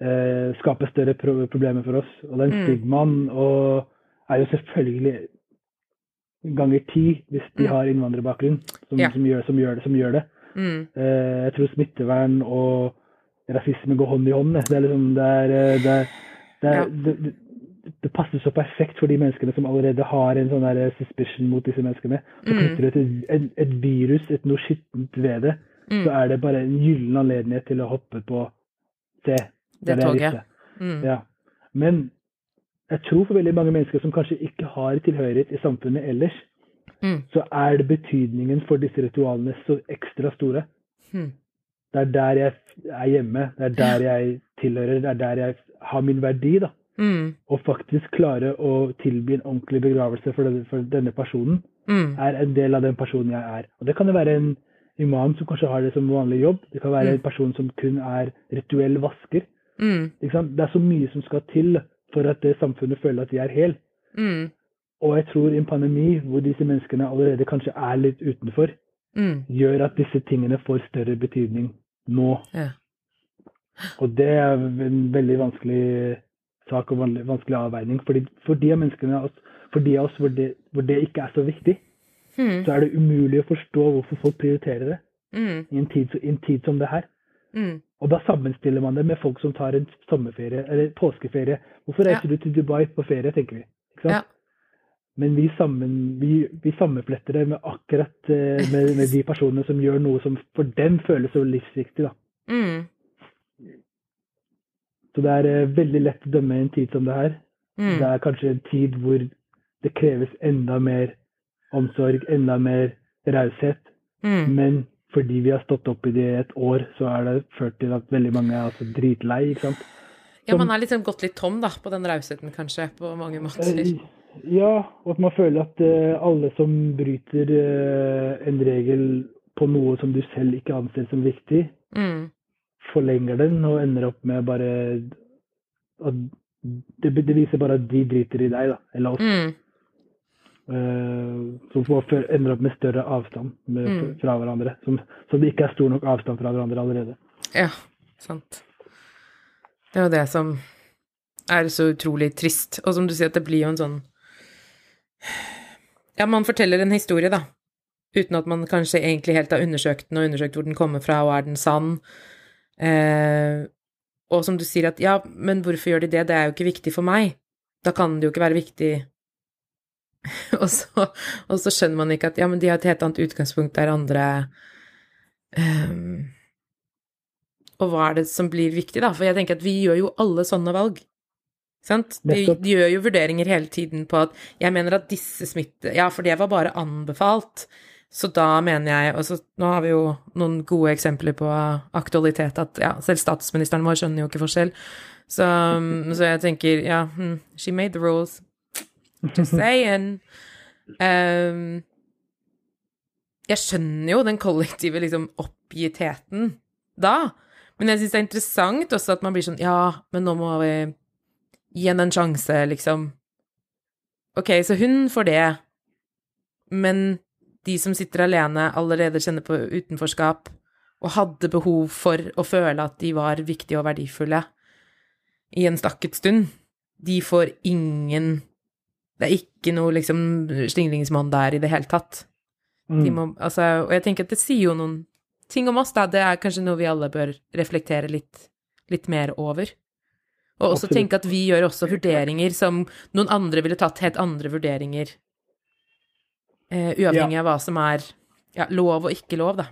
Eh, skaper større pro problemer for oss. Og den Mm. stigmaen og er jo selvfølgelig ganger ti hvis de Mm. har innvandrerbakgrunn som, Ja. som, gjør, som, gjør det, som gjør det. mm, Eh, jeg tror smittevern og rasisme går hånd i hånd. Det er liksom det er, eh, det, er, det, det, det, det passer så perfekt for de menneskene som allerede har en sånn der suspicion mot disse menneskene. Så Mm. knytter du et, et virus, et noe skittent ved det, mm, så er det bare en gyllen anledning til å hoppe på det jeg toget. Mm, Ja. Men jeg tror for veldig mange mennesker som kanskje ikke har tilhørighet i samfunnet ellers, mm, så er det betydningen for disse ritualene så ekstra store. mm, Det er der jeg er hjemme, det er der jeg tilhører, det er der jeg har min verdi. da. mm, Å faktisk klare å tilby en ordentlig begravelse for denne, for denne personen, mm, er en del av den personen jeg er. Og Det kan jo være en imam som kanskje har det som vanlig jobb. Det kan være Mm. en person som kun er rituell vasker. mm? Det er så mye som skal til for at det samfunnet føler at de er hel. mm, Og jeg tror i en pandemi hvor disse menneskene allerede kanskje er litt utenfor, mm, gjør at disse tingene får større betydning nå. ja. Og det er en veldig vanskelig sak og vanskelig avveining. Fordi, for de menneskene for de av oss hvor det, hvor det ikke er så viktig, Mm, så er det umulig å forstå hvorfor folk prioriterer det mm, i en tid, i en tid som det her. mm, Og da sammenstiller man det med folk som tar en sommerferie eller påskeferie. Hvorfor reiser du til Dubai på ferie, tenker vi. Ikke? Ja. Men vi, sammen, vi, vi sammenfletter det med akkurat eh, med, med de personene som gjør noe som for dem føles så livsviktig. da. mm, Så det er eh, veldig lett å dømme en tid som det her. mm, Det er kanskje en tid hvor det kreves enda mer omsorg, enda mer raushet. mm, Men fordi vi har stått opp i det i et år, så er det ført til at veldig mange er altså dritlei. ikke sant? Ja, man er liksom gått litt tom, da, på den rausheten, kanskje, på mange måter. Ja, og at man føler at eh, alle som bryter eh, en regel på noe som du selv ikke anser som viktig, Mm, forlenger den og ender opp med bare at det, det viser bare at de driter i deg, da, eller oss. mm, Eh, som ender opp med større avstand med, Mm. fra hverandre. Som, som det ikke er stor nok avstand fra hverandre allerede. ja, sant. Det er jo det som er så utrolig trist. Og som du sier, at det blir jo en sånn Ja, man forteller en historie, da. Uten at man kanskje egentlig helt har undersøkt den, og undersøkt hvor den kommer fra, og er den sann. Eh, og som du sier at ja, men hvorfor gjør de det? Det er jo ikke viktig for meg. Da kan det jo ikke være viktig og, så, og så skjønner man ikke at ja, men de har et helt annet utgangspunkt der andre um, Og hva er det som blir viktig, da? For jeg tenker at vi gjør jo alle sånne valg. De, de gjør jo vurderinger hele tiden på at jeg mener at disse smitte... Ja, for det var bare anbefalt. Så da mener jeg Og så nå har vi jo noen gode eksempler på aktualitet at ja, selv statsministeren vår skjønner jo ikke forskjell. Så, så jeg tenker, ja, hmm, she made the rules. Just saying. Um, jeg skjønner jo den kollektive liksom oppgittheten da, men jeg syns det er interessant også at man blir sånn Ja, men nå må vi gi henne en sjanse, liksom. Ok, så hun får det, men de som sitter alene, allerede kjenner på utenforskap og hadde behov for å føle at de var viktige og verdifulle i en stakket stund, de får ingen Det er ikke noe liksom slingringsmonn der i det hele tatt. Mm. De må, altså, og jeg tenker at det sier jo noen ting om oss, da. Det er kanskje noe vi alle bør reflektere litt, litt mer over. Og også Absolutt. tenke at vi gjør også vurderinger som noen andre ville tatt helt andre vurderinger. Eh, uavhengig av hva som er ja, lov og ikke lov, da.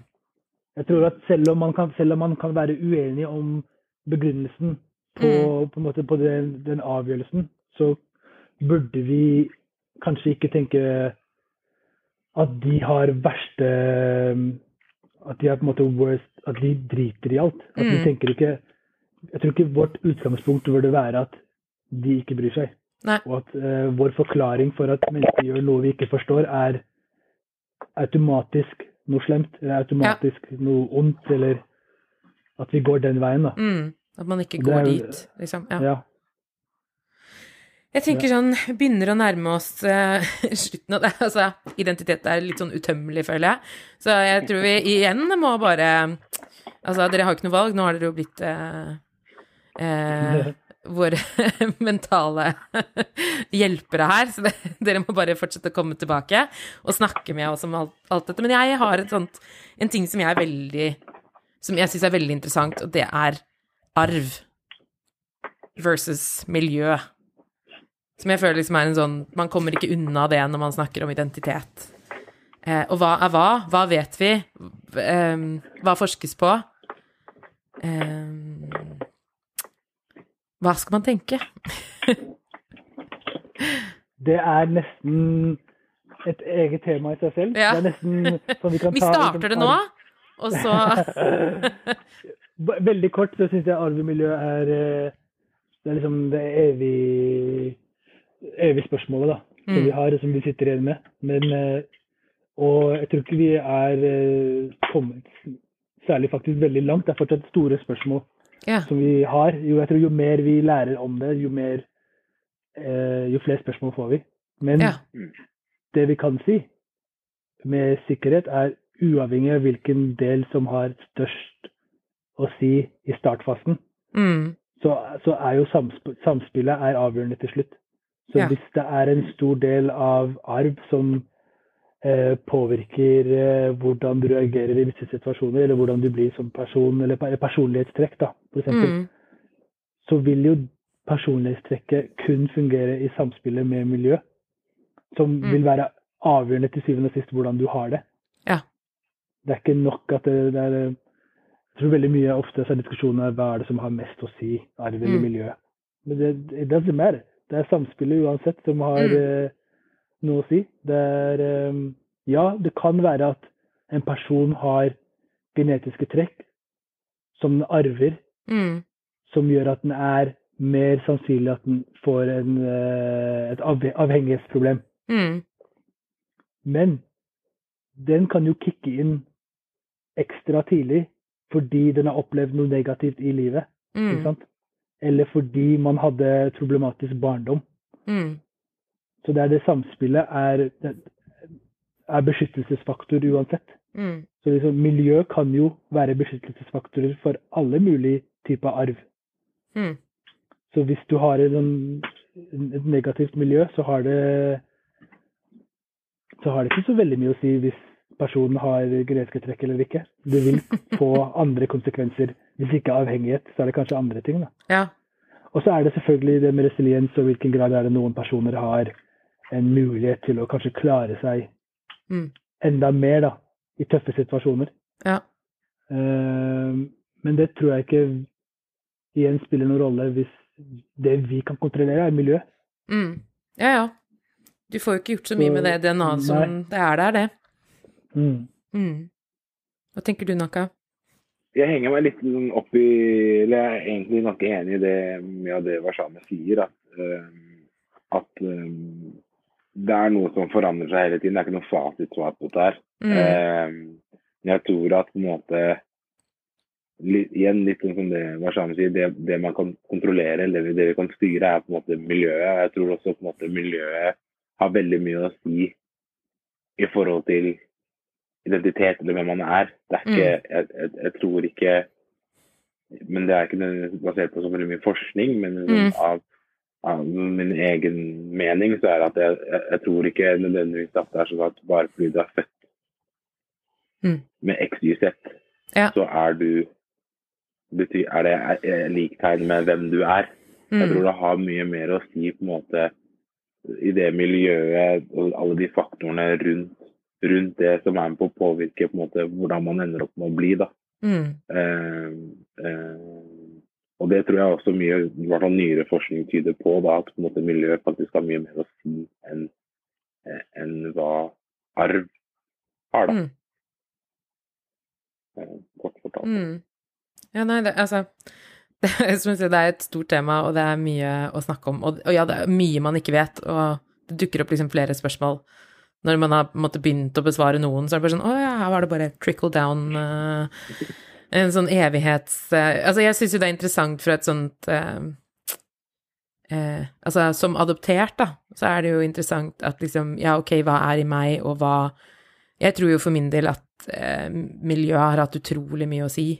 Jeg tror at selv om man kan, om man kan være uenig om begrunnelsen på, Mm. på, måte på den, den avgjørelsen, så burde vi kanskje ikke tenke at de har verste At de har på en måte worst At de driter i alt. At vi Mm. tenker ikke Jeg tror ikke vårt utgangspunkt burde være at de ikke bryr seg. Nei. Og at uh, vår forklaring for at mennesker gjør noe vi ikke forstår, er automatisk noe slemt, eller automatisk noe ondt, eller at vi går den veien, da. Mm. At man ikke går er dit, liksom. Ja. Ja. Jeg tenker sånn, begynner å nærme oss uh, slutten av det. Altså, identitet er litt sånn utømmelig, føler jeg. Så jeg tror vi igjen må bare Altså, dere har ikke noe valg, nå har dere jo blitt eh, eh, våre mentale hjelpere her, så det, dere må bare fortsette å komme tilbake og snakke med oss om alt, alt dette. Men jeg har sånt, en ting som jeg er veldig Som jeg syns er veldig interessant, og det er arv versus miljø. Som jeg føler liksom er en sånn Man kommer ikke unna det når man snakker om identitet. Eh, og hva er hva? Hva vet vi? Eh, hva forskes på? Eh, hva skal man tenke? Det er nesten et eget tema i seg selv. Ja. Det er nesten sånn vi kan Vi starter det nå, og så Veldig kort så syns jeg arvemiljøet er eh, Det er liksom det evige, evige spørsmålet da, som Mm. vi har, og som vi sitter igjen med. Men, eh, og jeg tror ikke vi er eh, kommet særlig faktisk veldig langt. Det er fortsatt store spørsmål Ja. som vi har. Jo, jeg tror jo mer vi lærer om det, jo, mer, eh, jo flere spørsmål får vi. Men Ja. det vi kan si med sikkerhet, er uavhengig av hvilken del som har størst å si i startfasen, Mm. så, så er jo samsp samspillet er avgjørende til slutt. Så Ja. hvis det er en stor del av arv som påvirker eh, hvordan du reagerer i visse situasjoner, eller hvordan du blir som person, eller personlighetstrekk, da, eksempel, Mm. så vil jo personlighetstrekket kun fungere i samspillet med miljø, som Mm. vil være avgjørende til syvende og sist hvordan du har det. Ja. Det er ikke nok at det, det er Jeg tror veldig mye ofte så er diskusjoner hva er det som har mest å si, arv eller Mm. miljø. Men det, det. Det er samspillet uansett som har Mm. Noe å si. Det er eh, Ja, det kan være at en person har genetiske trekk som den arver, Mm. som gjør at den er mer sannsynlig at den får en, eh, et avhengighetsproblem. Mm. Men den kan jo kicke inn ekstra tidlig fordi den har opplevd noe negativt i livet. Mm. sant? Eller fordi man hadde problematisk barndom. Mm. Så det er det samspillet er, er beskyttelsesfaktor uansett. Mm. Så liksom, miljø kan jo være beskyttelsesfaktorer for alle mulige typer arv. Mm. Så hvis du har en, et negativt miljø, så har det så har det ikke så veldig mye å si hvis personen har genetiske trekk eller ikke. Det vil få andre konsekvenser. Hvis ikke avhengighet, så er det kanskje andre ting. da. Ja. Og så er det selvfølgelig det med resiliens og hvilken grad er det noen personer har en mulighet til å kanskje klare seg Mm. enda mer da, i tøffe situasjoner. Ja. Uh, men det tror jeg ikke igjen spiller noen rolle hvis det vi kan kontrollere, er miljø. Mm. Ja, ja. Du får jo ikke gjort så mye med det DNA-et som Nei. det er der, det. Mm. Mm. Hva tenker du, Naka? Jeg henger meg litt opp i Eller jeg er egentlig ganske enig i det mye av det Warszawa sier. At, uh, at eh, det er noe som forandrer seg hele tiden. Det er ikke noe fasitsvar på dette her. Mm. Men jeg tror at på en måte litt, Igjen litt sånn som det Warszawa sier, det, det man kan kontrollere, eller det vi kan styre, er på en måte miljøet. Jeg tror også på en måte miljøet har veldig mye å si i forhold til identitet eller hvem man er. Det er ikke, jeg, jeg, jeg tror ikke Men det er ikke basert på så mye forskning, men Mm. av min egen mening så er det at jeg, jeg, jeg tror ikke nødvendigvis at det er sånn at bare fordi du er født Mm. med XYZ, Ja. så er du betyr, er det er, er liktegn med hvem du er. Jeg Mm. tror det har mye mer å si på en måte i det miljøet og alle de faktorene rundt, rundt det som er med på å påvirke på en måte hvordan man ender opp med å bli. da. Mm. Uh, eh, og det tror jeg også mye i hvert fall nyere forskning tyder på, da, at på en måte miljø faktisk har mye mer å si enn en hva arv har. da. Mm. Eh, kort fortalt. Mm. Ja, nei, det, altså det, det er et stort tema, og det er mye å snakke om. Og, og ja, det er mye man ikke vet, og det dukker opp liksom flere spørsmål. Når man har måte, begynt å besvare noen, så er det bare sånn Å ja, her var det bare trickle down eh, En sånn evighets... eh, altså, jeg syns jo det er interessant fra et sånt eh, eh, Altså, som adoptert, da, så er det jo interessant at liksom Ja, ok, hva er i meg, og hva Jeg tror jo for min del at eh, miljøet har hatt utrolig mye å si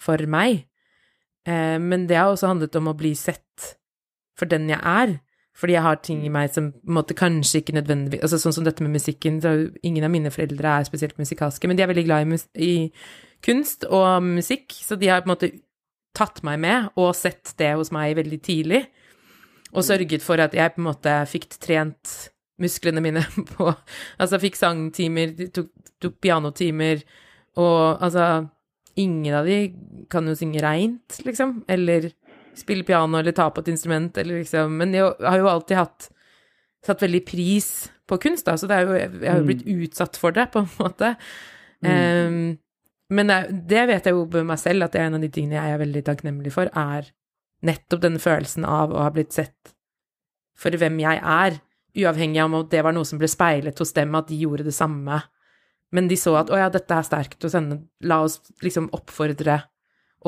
for meg. Eh, men det har også handlet om å bli sett for den jeg er. Fordi jeg har ting i meg som måte kanskje ikke nødvendigvis altså Sånn som dette med musikken. Så ingen av mine foreldre er spesielt musikalske, men de er veldig glad i, i kunst og musikk, så de har på en måte tatt meg med og sett det hos meg veldig tidlig. Og sørget for at jeg på en måte fikk trent musklene mine på Altså fikk sangtimer, tok, tok pianotimer, og altså Ingen av de kan jo synge reint, liksom, eller spille piano eller ta på et instrument, eller liksom Men jeg har jo alltid hatt satt veldig pris på kunst, da, så det er jo, jeg har jo blitt utsatt for det, på en måte. Em, men det, det vet jeg jo med meg selv, at det er en av de tingene jeg er veldig takknemlig for, er nettopp denne følelsen av å ha blitt sett for hvem jeg er, uavhengig av om det var noe som ble speilet hos dem, at de gjorde det samme. Men de så at å ja, dette er sterkt hos henne, la oss liksom oppfordre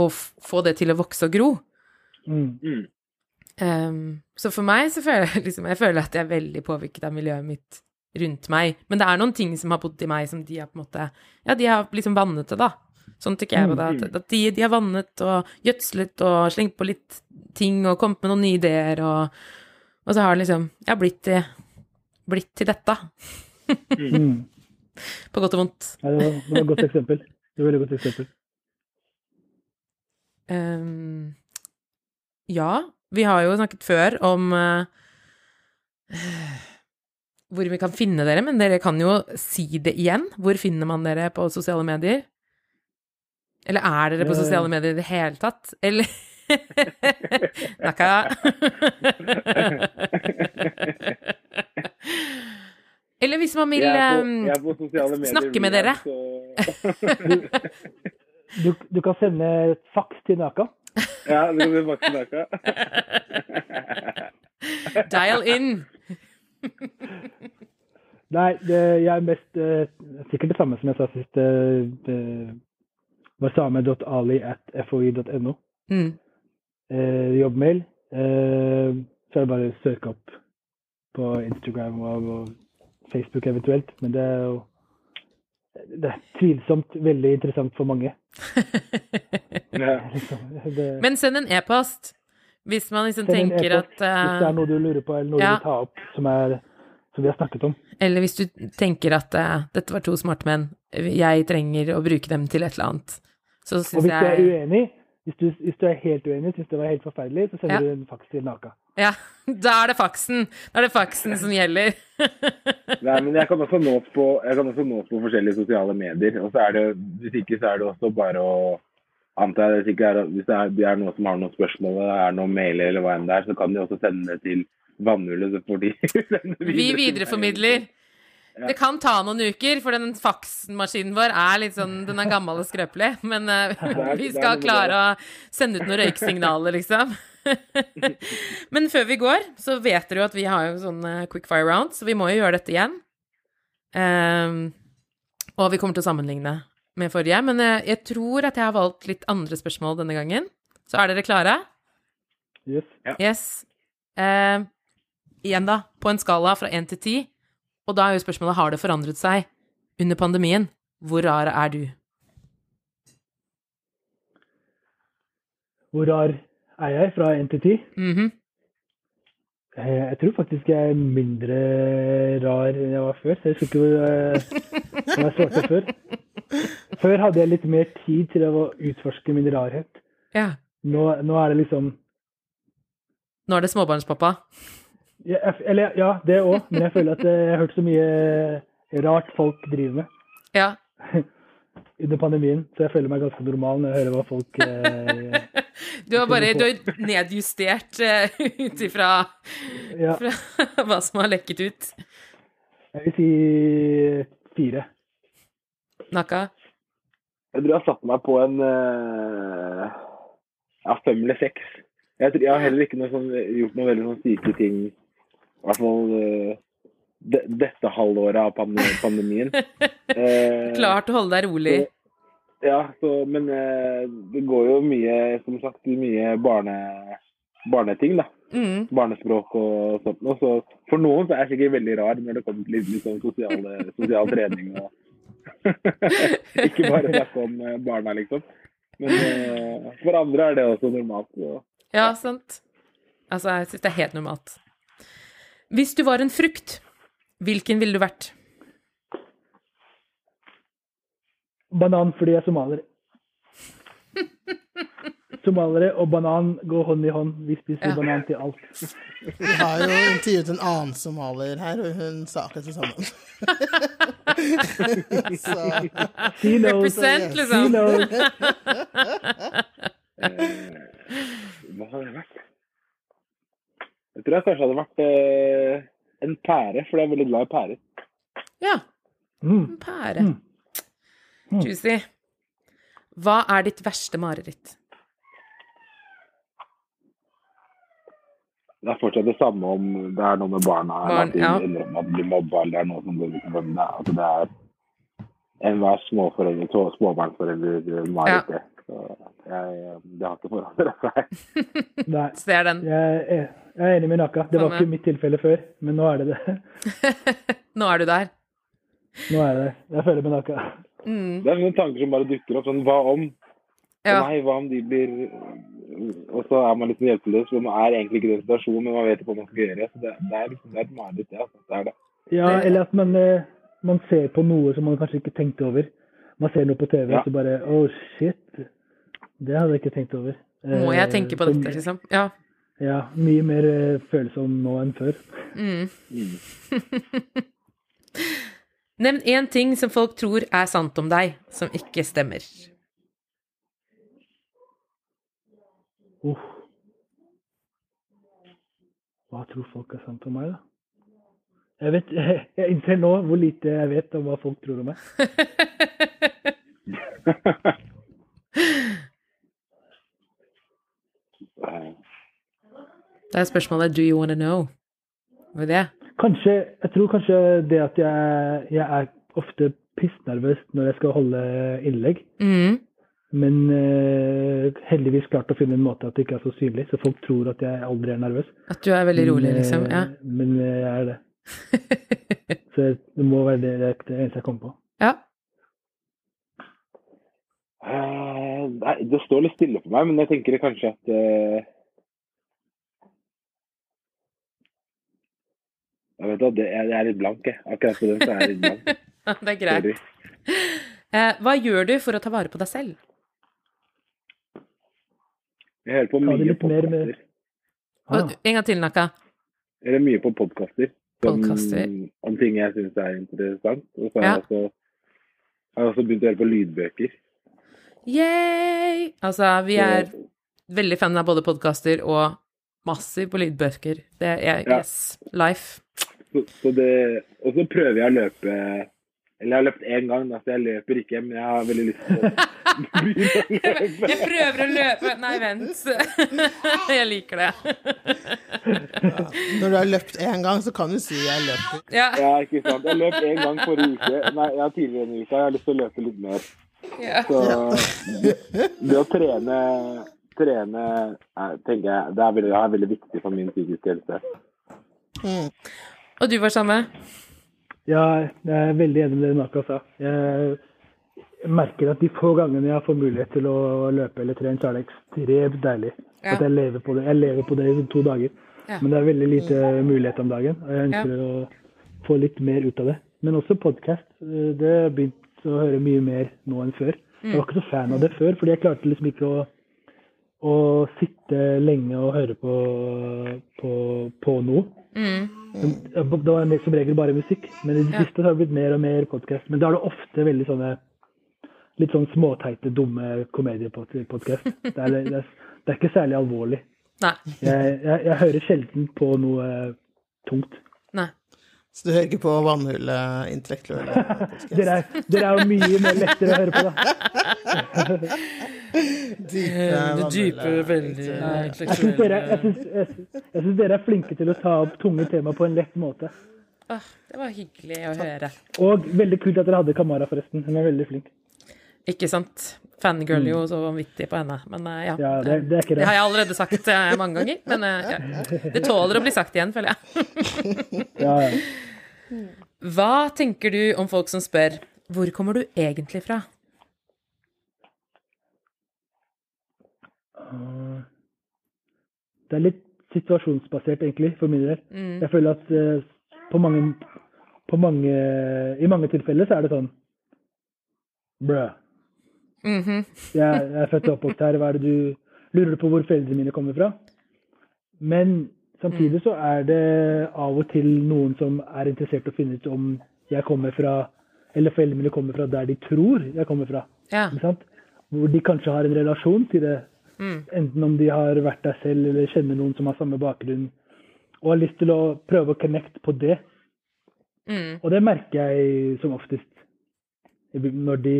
og få det til å vokse og gro. Mm. Um, så for meg så føler jeg liksom Jeg føler at jeg er veldig påvirket av miljøet mitt rundt meg. Men det er noen ting som har bodd i meg som de har på en måte Ja, de har liksom vannet det, da. Sånn tenker jeg på det. At, at de, de har vannet og gjødslet og slengt på litt ting og kommet med noen nye ideer og Og så har det liksom Jeg har blitt til Blitt til dette. Mm. På godt og vondt. Ja, det, var, det var et godt eksempel. Det var et veldig godt eksempel. Ehm, ja, vi har jo snakket før om uh, hvor vi kan finne dere, men dere kan jo si det igjen. Hvor finner man dere på sosiale medier? Eller er dere på Eh. sosiale medier i det hele tatt? Eller Nakka. Eller hvis man vil på, medier. snakke med dere. Du, du kan sende et faks til Naka. ja, det blir faktisk tilbake. Dial in. Nei, det, jeg er mest uh, sikkert det samme som jeg sa sist. Uh, uh, Wasame.ali at foi.no. Mm. Uh, jobbmail. Uh, så er det bare å søke opp på Instagram og, og Facebook eventuelt. Men det er jo det er tvilsomt veldig interessant for mange. Liksom. Det, Men send en e-post hvis man liksom Send tenker e at uh... hvis det er noe du lurer på, eller noe ja. du vil ta opp som, er, som vi har snakket om. Eller hvis du tenker at uh, dette var to smarte menn, jeg trenger å bruke dem til et eller annet, så Og syns hvis du er uenig, hvis du, hvis du er helt uenig, syns det var helt forferdelig, så sender Ja. du en faks til Naka. Ja. Da er det faksen. Da er det faksen som gjelder. Nei, men jeg kan også nås på, nås på forskjellige sosiale medier. Og så er det, hvis ikke så er det også bare å antar jeg, hvis, ikke er, hvis det er, det er noen som har noen spørsmål, det er noen mailer eller hva enn det er, så kan de også sende det til vannhullet. Vi videre. Det kan ta noen uker, for den faksmaskinen vår er litt sånn Den er gammel og skrøpelig, men er- vi skal klare å sende ut noen røyksignaler, liksom. Men før vi går, så vet dere jo at vi har jo sånn eh, quick fire round, så vi må jo gjøre dette igjen. Um, og vi kommer til å sammenligne med forrige, men eh, jeg tror at jeg har valgt litt andre spørsmål denne gangen. Så er dere klare? Yes. Yes. Uh, igjen, da. På en skala fra én til ti. Og da er jo spørsmålet har det forandret seg under pandemien. Hvor rar er du? Hvor rar er jeg fra 1 til 10? Mhm. Eh, Jeg tror faktisk jeg er mindre rar enn jeg var før. Så jeg husker ikke hvor eh, jeg svarte før. Før hadde jeg litt mer tid til å utforske min rarhet. Ja. Nå, nå er det liksom Nå er det småbarnspappa. Ja, Eller ja, det òg, men jeg føler at jeg har hørt så mye rart folk driver med Ja. under pandemien. Så jeg føler meg ganske normal når jeg hører hva folk eh, Du har bare du har nedjustert uh, ut ifra Ja, hva som har lekket ut. jeg vil si fire. Nakka? Jeg tror jeg har satt meg på en uh, ja, fem eller seks. Jeg, tror, jeg har heller ikke noe sånn, gjort noe veldig sånn syke ting, i hvert fall eh, de, dette halvåret av pandemien. Eh, Klart å holde deg rolig. Ja, så, men eh, det går jo mye, som sagt, mye barne, barneting, da. Mm. Barnespråk og sånt noe. Så for noen så er jeg sikkert veldig rar når det kommer til litt, litt sånn sosiale, sosial trening og Ikke bare snakke om eh, barna, liksom. Men eh, for andre er det også normalt. Og, Ja, sant. Altså, jeg syns det er helt normalt. Hvis du var en frukt, hvilken ville du vært? Banan fordi jeg er somalier. Somaliere og banan går hånd i hånd. Vi spiser Ja. banan til alt. Vi har jo intervjuet en annen somalier her, og hun sa akkurat det samme. Represent, liksom. hva har det vært? Jeg tror jeg kanskje hadde vært eh, en pære, for jeg er veldig glad i pærer. Ja, Mm. en pære. Mm. Mm. Juicy. Hva er ditt verste mareritt? Det er fortsatt det samme om det er noe med barna, eller Barn, at de ja. innrømmer at de blir mobba, eller det er noe som går utover dem. Det er- Altså, det er enhver småforeldre, småbarnsforelder mareritt. det. Så jeg, det har ikke forandret seg. Nei, Ser er den. jeg er, jeg er enig med Naka. Det var ikke mitt tilfelle før, men nå er det det. Nå er du der. Nå er det det. Jeg føler med Naka. Mm. Det er sånne tanker som bare dukker opp. Sånn, hva om? Ja. Nei, hva om de blir Og så er man litt hjelpeløs, for man er egentlig ikke i den situasjonen, men man vet ikke hva man skal gjøre. Så det, det er liksom det er et mareritt, det. Altså. det er det. Ja, eller at man, eh, man ser på noe som man kanskje ikke tenkte over. Man ser noe på TV, Ja. og så bare Oh, shit. Det hadde jeg ikke tenkt over. Må jeg Eh, tenke på dette, liksom? Ja. Ja, mye mer eh, følsom nå enn før. Mm. Mm. Nevn én ting som folk tror er sant om deg, som ikke stemmer. Uff. Hva tror folk er sant om meg, da? Jeg vet, jeg, jeg innser nå hvor lite jeg vet om hva folk tror om meg. Eh, Det er spørsmålet 'Do you wanna know?' Hva er det? Kanskje, jeg tror kanskje det at jeg, jeg er ofte pissnervøs når jeg skal holde innlegg. Mm. Men uh, heldigvis klart å finne en måte at det ikke er så synlig, så folk tror at jeg aldri er nervøs. At du er veldig rolig, Men, liksom? eh, Ja. Men eh, jeg er det. Så det må være det, det, eneste jeg kommer på. ja. Uh, nei, det står litt stille for meg, men jeg tenker kanskje at eh, Jeg vet at det, jeg, jeg er litt blank, jeg. Akkurat på den så er jeg litt blank. Det er greit. Eh, hva gjør du for å ta vare på deg selv? Jeg hører på mye podkaster. Ah, en gang til, Naka. Jeg hører mye på podkaster. Podcaster. Om ting jeg syns er interessant. Og så har Ja. jeg også, har også begynt å høre på lydbøker. Yay! Altså, vi er veldig fan av både podkaster og massiv på lydbøker. Det er Ja. yes, life. Så, så det, og så prøver jeg å løpe Eller jeg har løpt én gang, da, så jeg løper ikke, men jeg har veldig lyst til å begynne å løpe. Jeg prøver å løpe Nei, vent. Jeg liker det. Når du har løpt én gang, så kan du si 'jeg løper'. Ja. Ja, ikke sant. Jeg løp én gang forrige uke. Nei, jeg har tidligere denne uka. Jeg har lyst til å løpe litt mer. ja. Så det å trene, trene tenker jeg, det er veldig, er veldig viktig for min psykiske helse. Og du var samme? Ja, jeg er veldig enig med det Naka sa. Jeg merker at de få gangene jeg får mulighet til å løpe eller trene, så er det ekstremt deilig. Ja. At jeg lever på det. Jeg lever på det i to dager. Ja. Men det er veldig lite mulighet om dagen, og jeg ønsker å få litt mer ut av det. Men også podkast. Det har jeg begynt å høre mye mer nå enn før. Jeg var ikke så fan av det før, fordi jeg klarte liksom ikke å, å sitte lenge og høre på, på, på noe. Mm. Det var som regel bare musikk, men i det siste har det blitt mer og mer podkast. Men da er det ofte veldig sånne litt sånn småteite, dumme komediepodkast. Det, det, det er ikke særlig alvorlig. Jeg, jeg, jeg hører sjelden på noe tungt. Nei. Så du hører ikke på vannhullet intellektuelle? Dere er, dere er jo mye mer lettere å høre på, da. Dype, Det dype, veldig intellektuelle- Jeg syns dere, er flinke til å ta opp tunge tema på en lett måte. Ah, det var hyggelig å høre. Og veldig kult at dere hadde Kamara, forresten. Hun er veldig flink. Ikke sant? Fangirl jo så vanvittig på henne. Men eh, ja. Ja, det, det er ikke Det det. har jeg allerede sagt eh, mange ganger, men eh, ja. det tåler å bli sagt igjen, føler jeg. Ja, ja. Hva tenker du om folk som spør 'Hvor kommer du egentlig fra?' Uh, Det er litt situasjonsbasert, egentlig, for min del. Mm. Jeg føler at eh, på mange, på mange I mange tilfeller så er det sånn Brø. Mhm. Jeg, jeg er født og oppvokst her. Hva er det du Lurer du på hvor foreldrene mine kommer fra? Men samtidig så er det av og til noen som er interessert i å finne ut om jeg kommer fra Eller foreldrene mine kommer fra der de tror jeg kommer fra. Ja. Ikke sant? Hvor de kanskje har en relasjon til det. Mm. Enten om de har vært der selv eller kjenner noen som har samme bakgrunn. Og har lyst til å prøve å connecte på det. Mm. Og det merker jeg som oftest når de,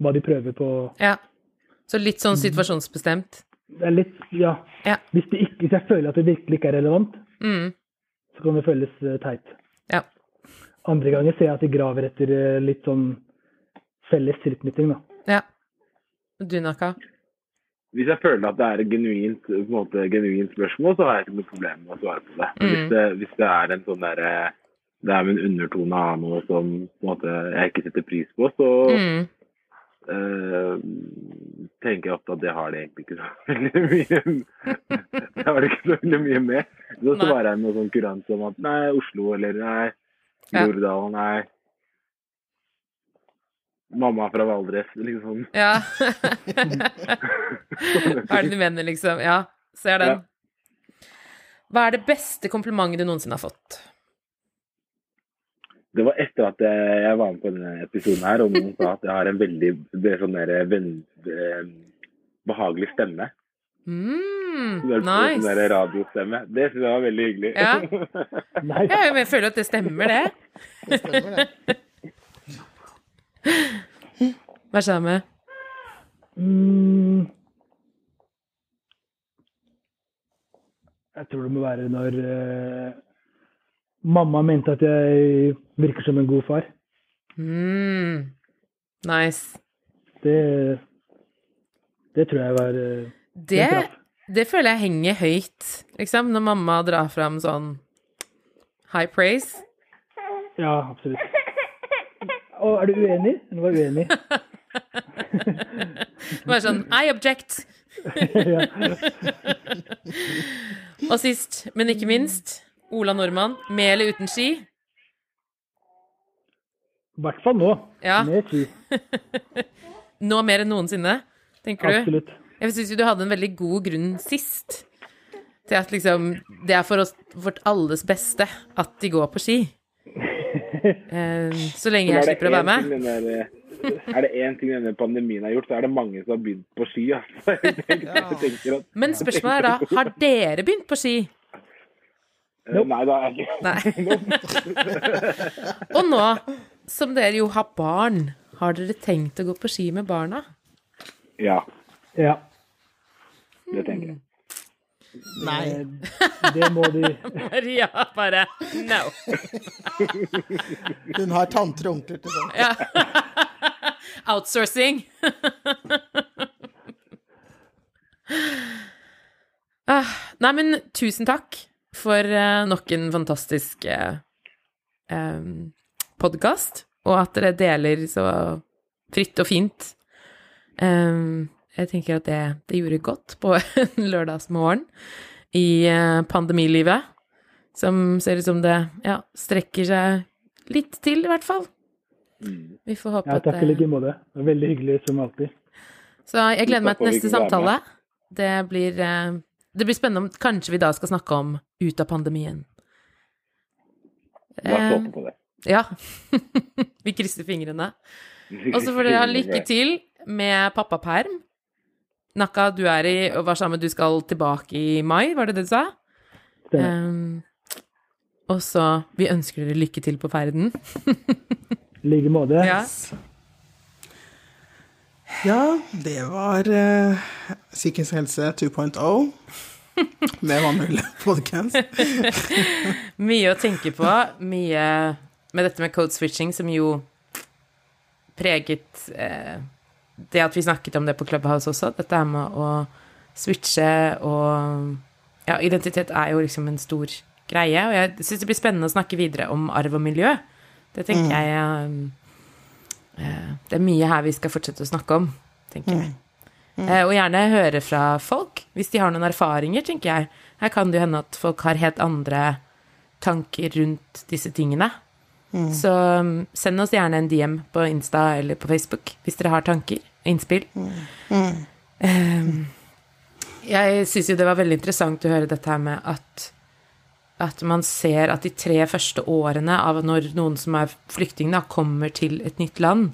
hva de prøver på. ja. Så litt sånn situasjonsbestemt. Det er litt, ja. Ja. Hvis, det ikke, hvis jeg føler at det virkelig ikke er relevant, Mm. så kan det føles eh, teit. Ja. Andre ganger ser jeg at de graver etter eh, litt sånn felles tilknytning, da. ja. Du, Naka? Hvis jeg føler at det er et genuint, på en måte, genuint spørsmål, så har jeg ikke noe problem med å svare på det. Mm. hvis, det, hvis det er en sånn derre det er en undertone av noe som på en måte, jeg ikke setter pris på, så Mm. Eh, tenker jeg ofte at det har det egentlig ikke så veldig mye Det har det ikke så veldig mye med. Så svarer jeg med noe sånn kurant som at nei, Oslo eller nei, Jordalen, nei. Mamma fra Valdres, liksom. Ja. Hva er det du mener, liksom? Ja, ser den. Hva er det beste komplimentet du noensinne har fått? Det var etter at jeg var med på denne episoden her, og noen sa at jeg har en veldig er sånn der, venn, eh, behagelig stemme. Mm, Det nice. Sånn radiostemme. Det syns jeg var veldig hyggelig. Ja. Nei, Ja, jeg føler at det stemmer, det. Det stemmer, det. Hva skjer med? mm, jeg tror det må være når uh, mamma mente at jeg virker som en god far. Mm, nice. Det, det tror jeg var eh, Det, det føler jeg henger høyt, liksom, når mamma drar fram sånn high praise. Ja, absolutt. Å, er du uenig? Hun var uenig. Bare sånn I object. Og sist, men ikke minst, Ola Nordmann. Med eller uten ski? I hvert fall nå. Ja. Med ski. Nå mer enn noensinne, tenker du? Absolutt. Jeg syns jo du hadde en veldig god grunn sist. Til at liksom Det er for oss, vårt alles beste at de går på ski. Eh, så lenge jeg er slipper å være med. der, eh, Er det én ting denne pandemien har gjort, så er det mange som har begynt på ski. Altså. Jeg tenker, jeg tenker at, Men spørsmålet er da, har dere begynt på ski? Nope. Nei, da er jeg ikke. Og nå, som dere jo har barn, har dere tenkt å gå på ski med barna? Ja, Ja. det tenker jeg. Nei. Det, Det må de Maria bare no. Hun har tanter og onkler til sånt. Ja. Outsourcing. ah, nei, men tusen takk for uh, nok en fantastisk uh, podkast, og at dere deler så fritt og fint. Jeg tenker at det, det gjorde godt på en lørdagsmorgen i eh, pandemilivet, som ser ut som det ja, strekker seg litt til, i hvert fall. Vi får håpe Ja, at takk i det like måte. Det var Veldig hyggelig som alltid. Så jeg gleder meg til neste samtale. Det blir, eh, det blir spennende om kanskje vi da skal snakke om ut av pandemien. La oss Eh, håpe på det. Ja. vi krysser fingrene. Og så får dere ha lykke til med pappaperm. Nakka, du er i og var sammen, du skal tilbake i mai, var det det du sa? Um, og så Vi ønsker dere lykke til på ferden. I like måte. Ja. Ja, det var uh, Psykisk helse 2.0 med Vannhulle podcast. Mye å tenke på. Mye med dette med code switching, som jo preget eh, det at vi snakket om det på Clubhouse også. Dette her med å switche og Ja, identitet er jo liksom en stor greie, og jeg syns det blir spennende å snakke videre om arv og miljø. Det tenker jeg eh, eh, Det er mye her vi skal fortsette å snakke om, tenker jeg. Eh, og gjerne høre fra folk, hvis de har noen erfaringer, tenker jeg. Her kan det jo hende at folk har helt andre tanker rundt disse tingene. Så um, send oss gjerne en DM på Insta eller på Facebook hvis dere har tanker, og innspill. Um, jeg syns jo det var veldig interessant å høre dette her med at at man ser at de tre første årene av når noen som er flyktning, da, kommer til et nytt land,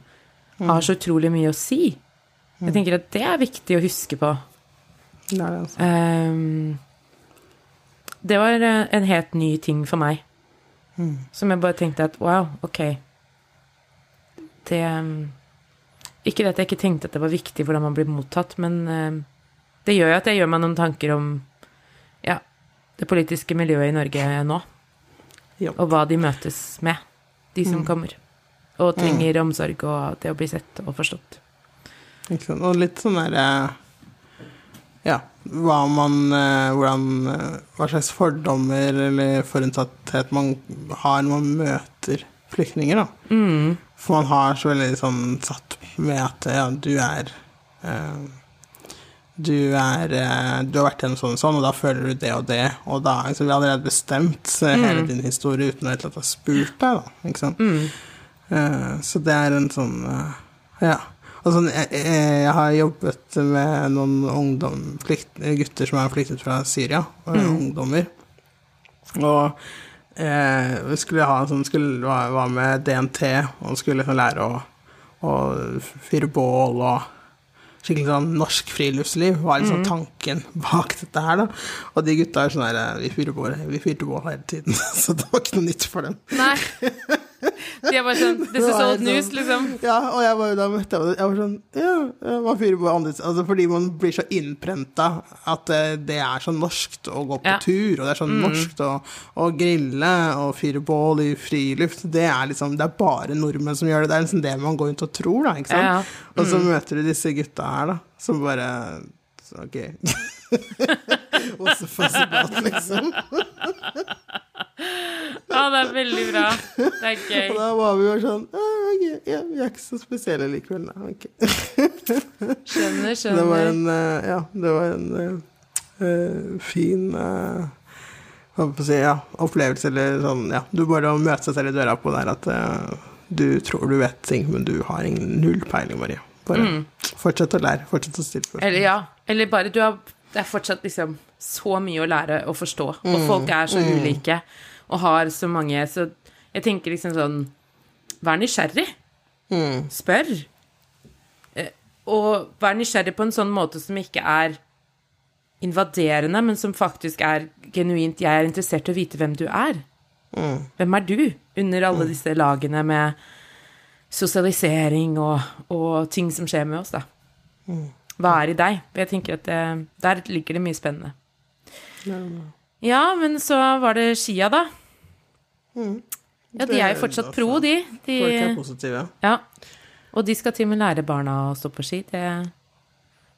har så utrolig mye å si. Jeg tenker at det er viktig å huske på. Det altså. um, det var eh, en helt ny ting for meg. Som jeg bare tenkte at wow, ok. Det ehm, Ikke det at jeg ikke tenkte at det var viktig hvordan man blir mottatt, men ehm, det gjør jo at jeg gjør meg noen tanker om ja, det politiske miljøet i Norge nå. Jo. Og hva de møtes med, de som kommer. Og trenger omsorg og det å bli sett og forstått. Ikke sant? Og litt sånn der eh, Ja, hva man eh, Hvordan eh, Hva slags fordommer eller forutinntatthet man har når man møter flyktninger, da. Mm. For man har så veldig sånn satt med at ja, du er eh, du er eh, Du har vært gjennom sånn og sånn, og da føler du det og det, og da liksom, Vi har allerede bestemt eh, hele din historie uten å helt ha spurt deg, da. Ikke sant? Eh, så det er en sånn uh, Ja. Og sånn, jeg, jeg, jeg har jobbet med noen ungdom, flykt, gutter som er flyktet fra Syria, og ungdommer. Og eh, vi skulle ha sånn, skulle, var, var med DNT, og skulle liksom lære å, å fyre bål og skikkelig sånn norsk friluftsliv var liksom tanken bak dette her, da. Og de gutta er sånn her eh, Vi fyrer bål, vi fyrte bål hele tiden, så det var ikke noe nytt for dem. Nei. De er bare sånn This is old news, sånn- liksom. Ja, og jeg var, da møtte jeg Jeg var sånn Ja, man fyrer på andre Altså fordi man blir så innprenta at eh, det er sånn norskt å gå på Ja. tur, og det er så norskt å, å grille og fyre bål i friluft. Det er liksom Det er bare nordmenn som gjør det. Det er liksom det man går rundt og tror, da, ikke sant? Ja, ja. Og så møter du disse gutta her, da, som bare så, Ok. What's the fuss about, liksom? Ja, det er veldig bra. Det er gøy. Og da var vi jo sånn «Ah, ok, ja, Vi er ikke så spesielle likevel, da. Okay. Skjønner, skjønner. det var en eh, Ja, det var en eh, eh, fin eh, si, ja, opplevelse, eller sånn Ja, du bare å møte seg selv i døra på der at uh, du tror du vet ting, men du har ingen null peiling, Maria. Bare fortsett å lære. Fortsett å stille spørsmål. Eller ja. Eller bare du har det er fortsatt liksom så mye å lære og forstå, og folk er så ulike og har så mange Så jeg tenker liksom sånn Vær nysgjerrig. Spør. Eh, Og vær nysgjerrig på en sånn måte som ikke er invaderende, men som faktisk er genuint 'jeg er interessert i å vite hvem du er'. Hvem er du under alle disse lagene med sosialisering og, og ting som skjer med oss, da? Hva er i deg? Jeg tenker at det, der ligger det mye spennende. Ja, men så var det skia, da. Ja, de er jo fortsatt pro, de. de Folk er positive. ja. Og de skal til og med lære barna å stå på ski. Det...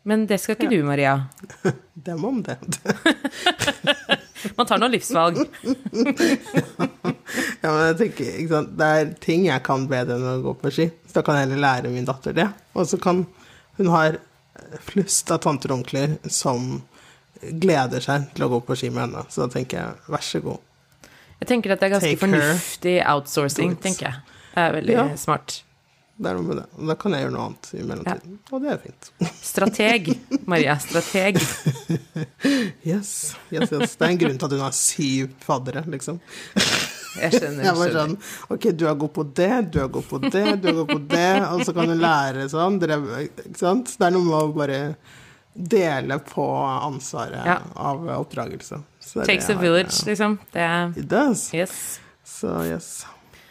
Men det skal ikke du, Maria. Dem om det. Man tar noen livsvalg. Ja, men jeg tenker? Det er ting jeg kan bedre enn å gå på ski. Så da kan jeg heller lære min datter det. Og så kan hun ha flust av tanter og onkler som gleder seg til å gå på ski med henne. Så da tenker jeg, vær så god. Jeg tenker at det er ganske Take her. fornuftig outsourcing, tenker jeg. Det er veldig Ja. smart. Det er noe med det. Da kan jeg gjøre noe annet i mellomtiden. Og det er fint. Strateg, Maria. Strateg. Yes. yes, yes. Det er en grunn til at hun har syv faddere, liksom. Jeg skjønner. Jeg var sånn Ok, du er god på det, du er god på det, du er god på det, og så kan du lære sånn. Ikke sant? Det er noe med å bare dele på ansvaret Ja. av oppdragelse. Så Takes det a village, liksom. Det er It does. Yes. Så yes.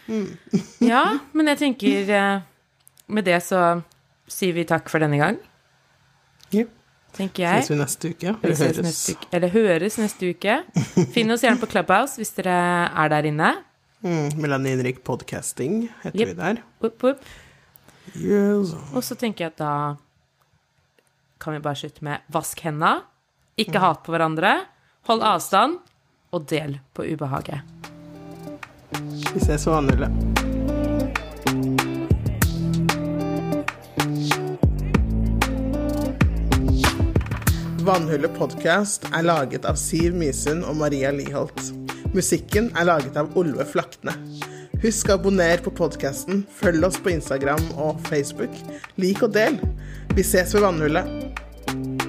Ja, men jeg tenker eh, Med det så sier vi takk for denne gang, Ja. tenker jeg. Ses vi neste uke. Eller høres. neste uke. Eller høres neste uke. Finn oss gjerne på Clubhouse hvis dere er der inne. Mm, Melaninrik Podcasting heter Yep. vi der. Woop, woop. Yes. Og så tenker jeg at da kan vi bare slutte med vask henda, ikke hat på hverandre, hold avstand, og del på ubehaget. Vi ses på vannhullet. Vannhullet podcast er laget av Siv Misund og Maria Liholt. Musikken er laget av Olve Flakne. Husk å abonnere på podkasten, følg oss på Instagram og Facebook. Lik og del. Vi ses ved vannhullet.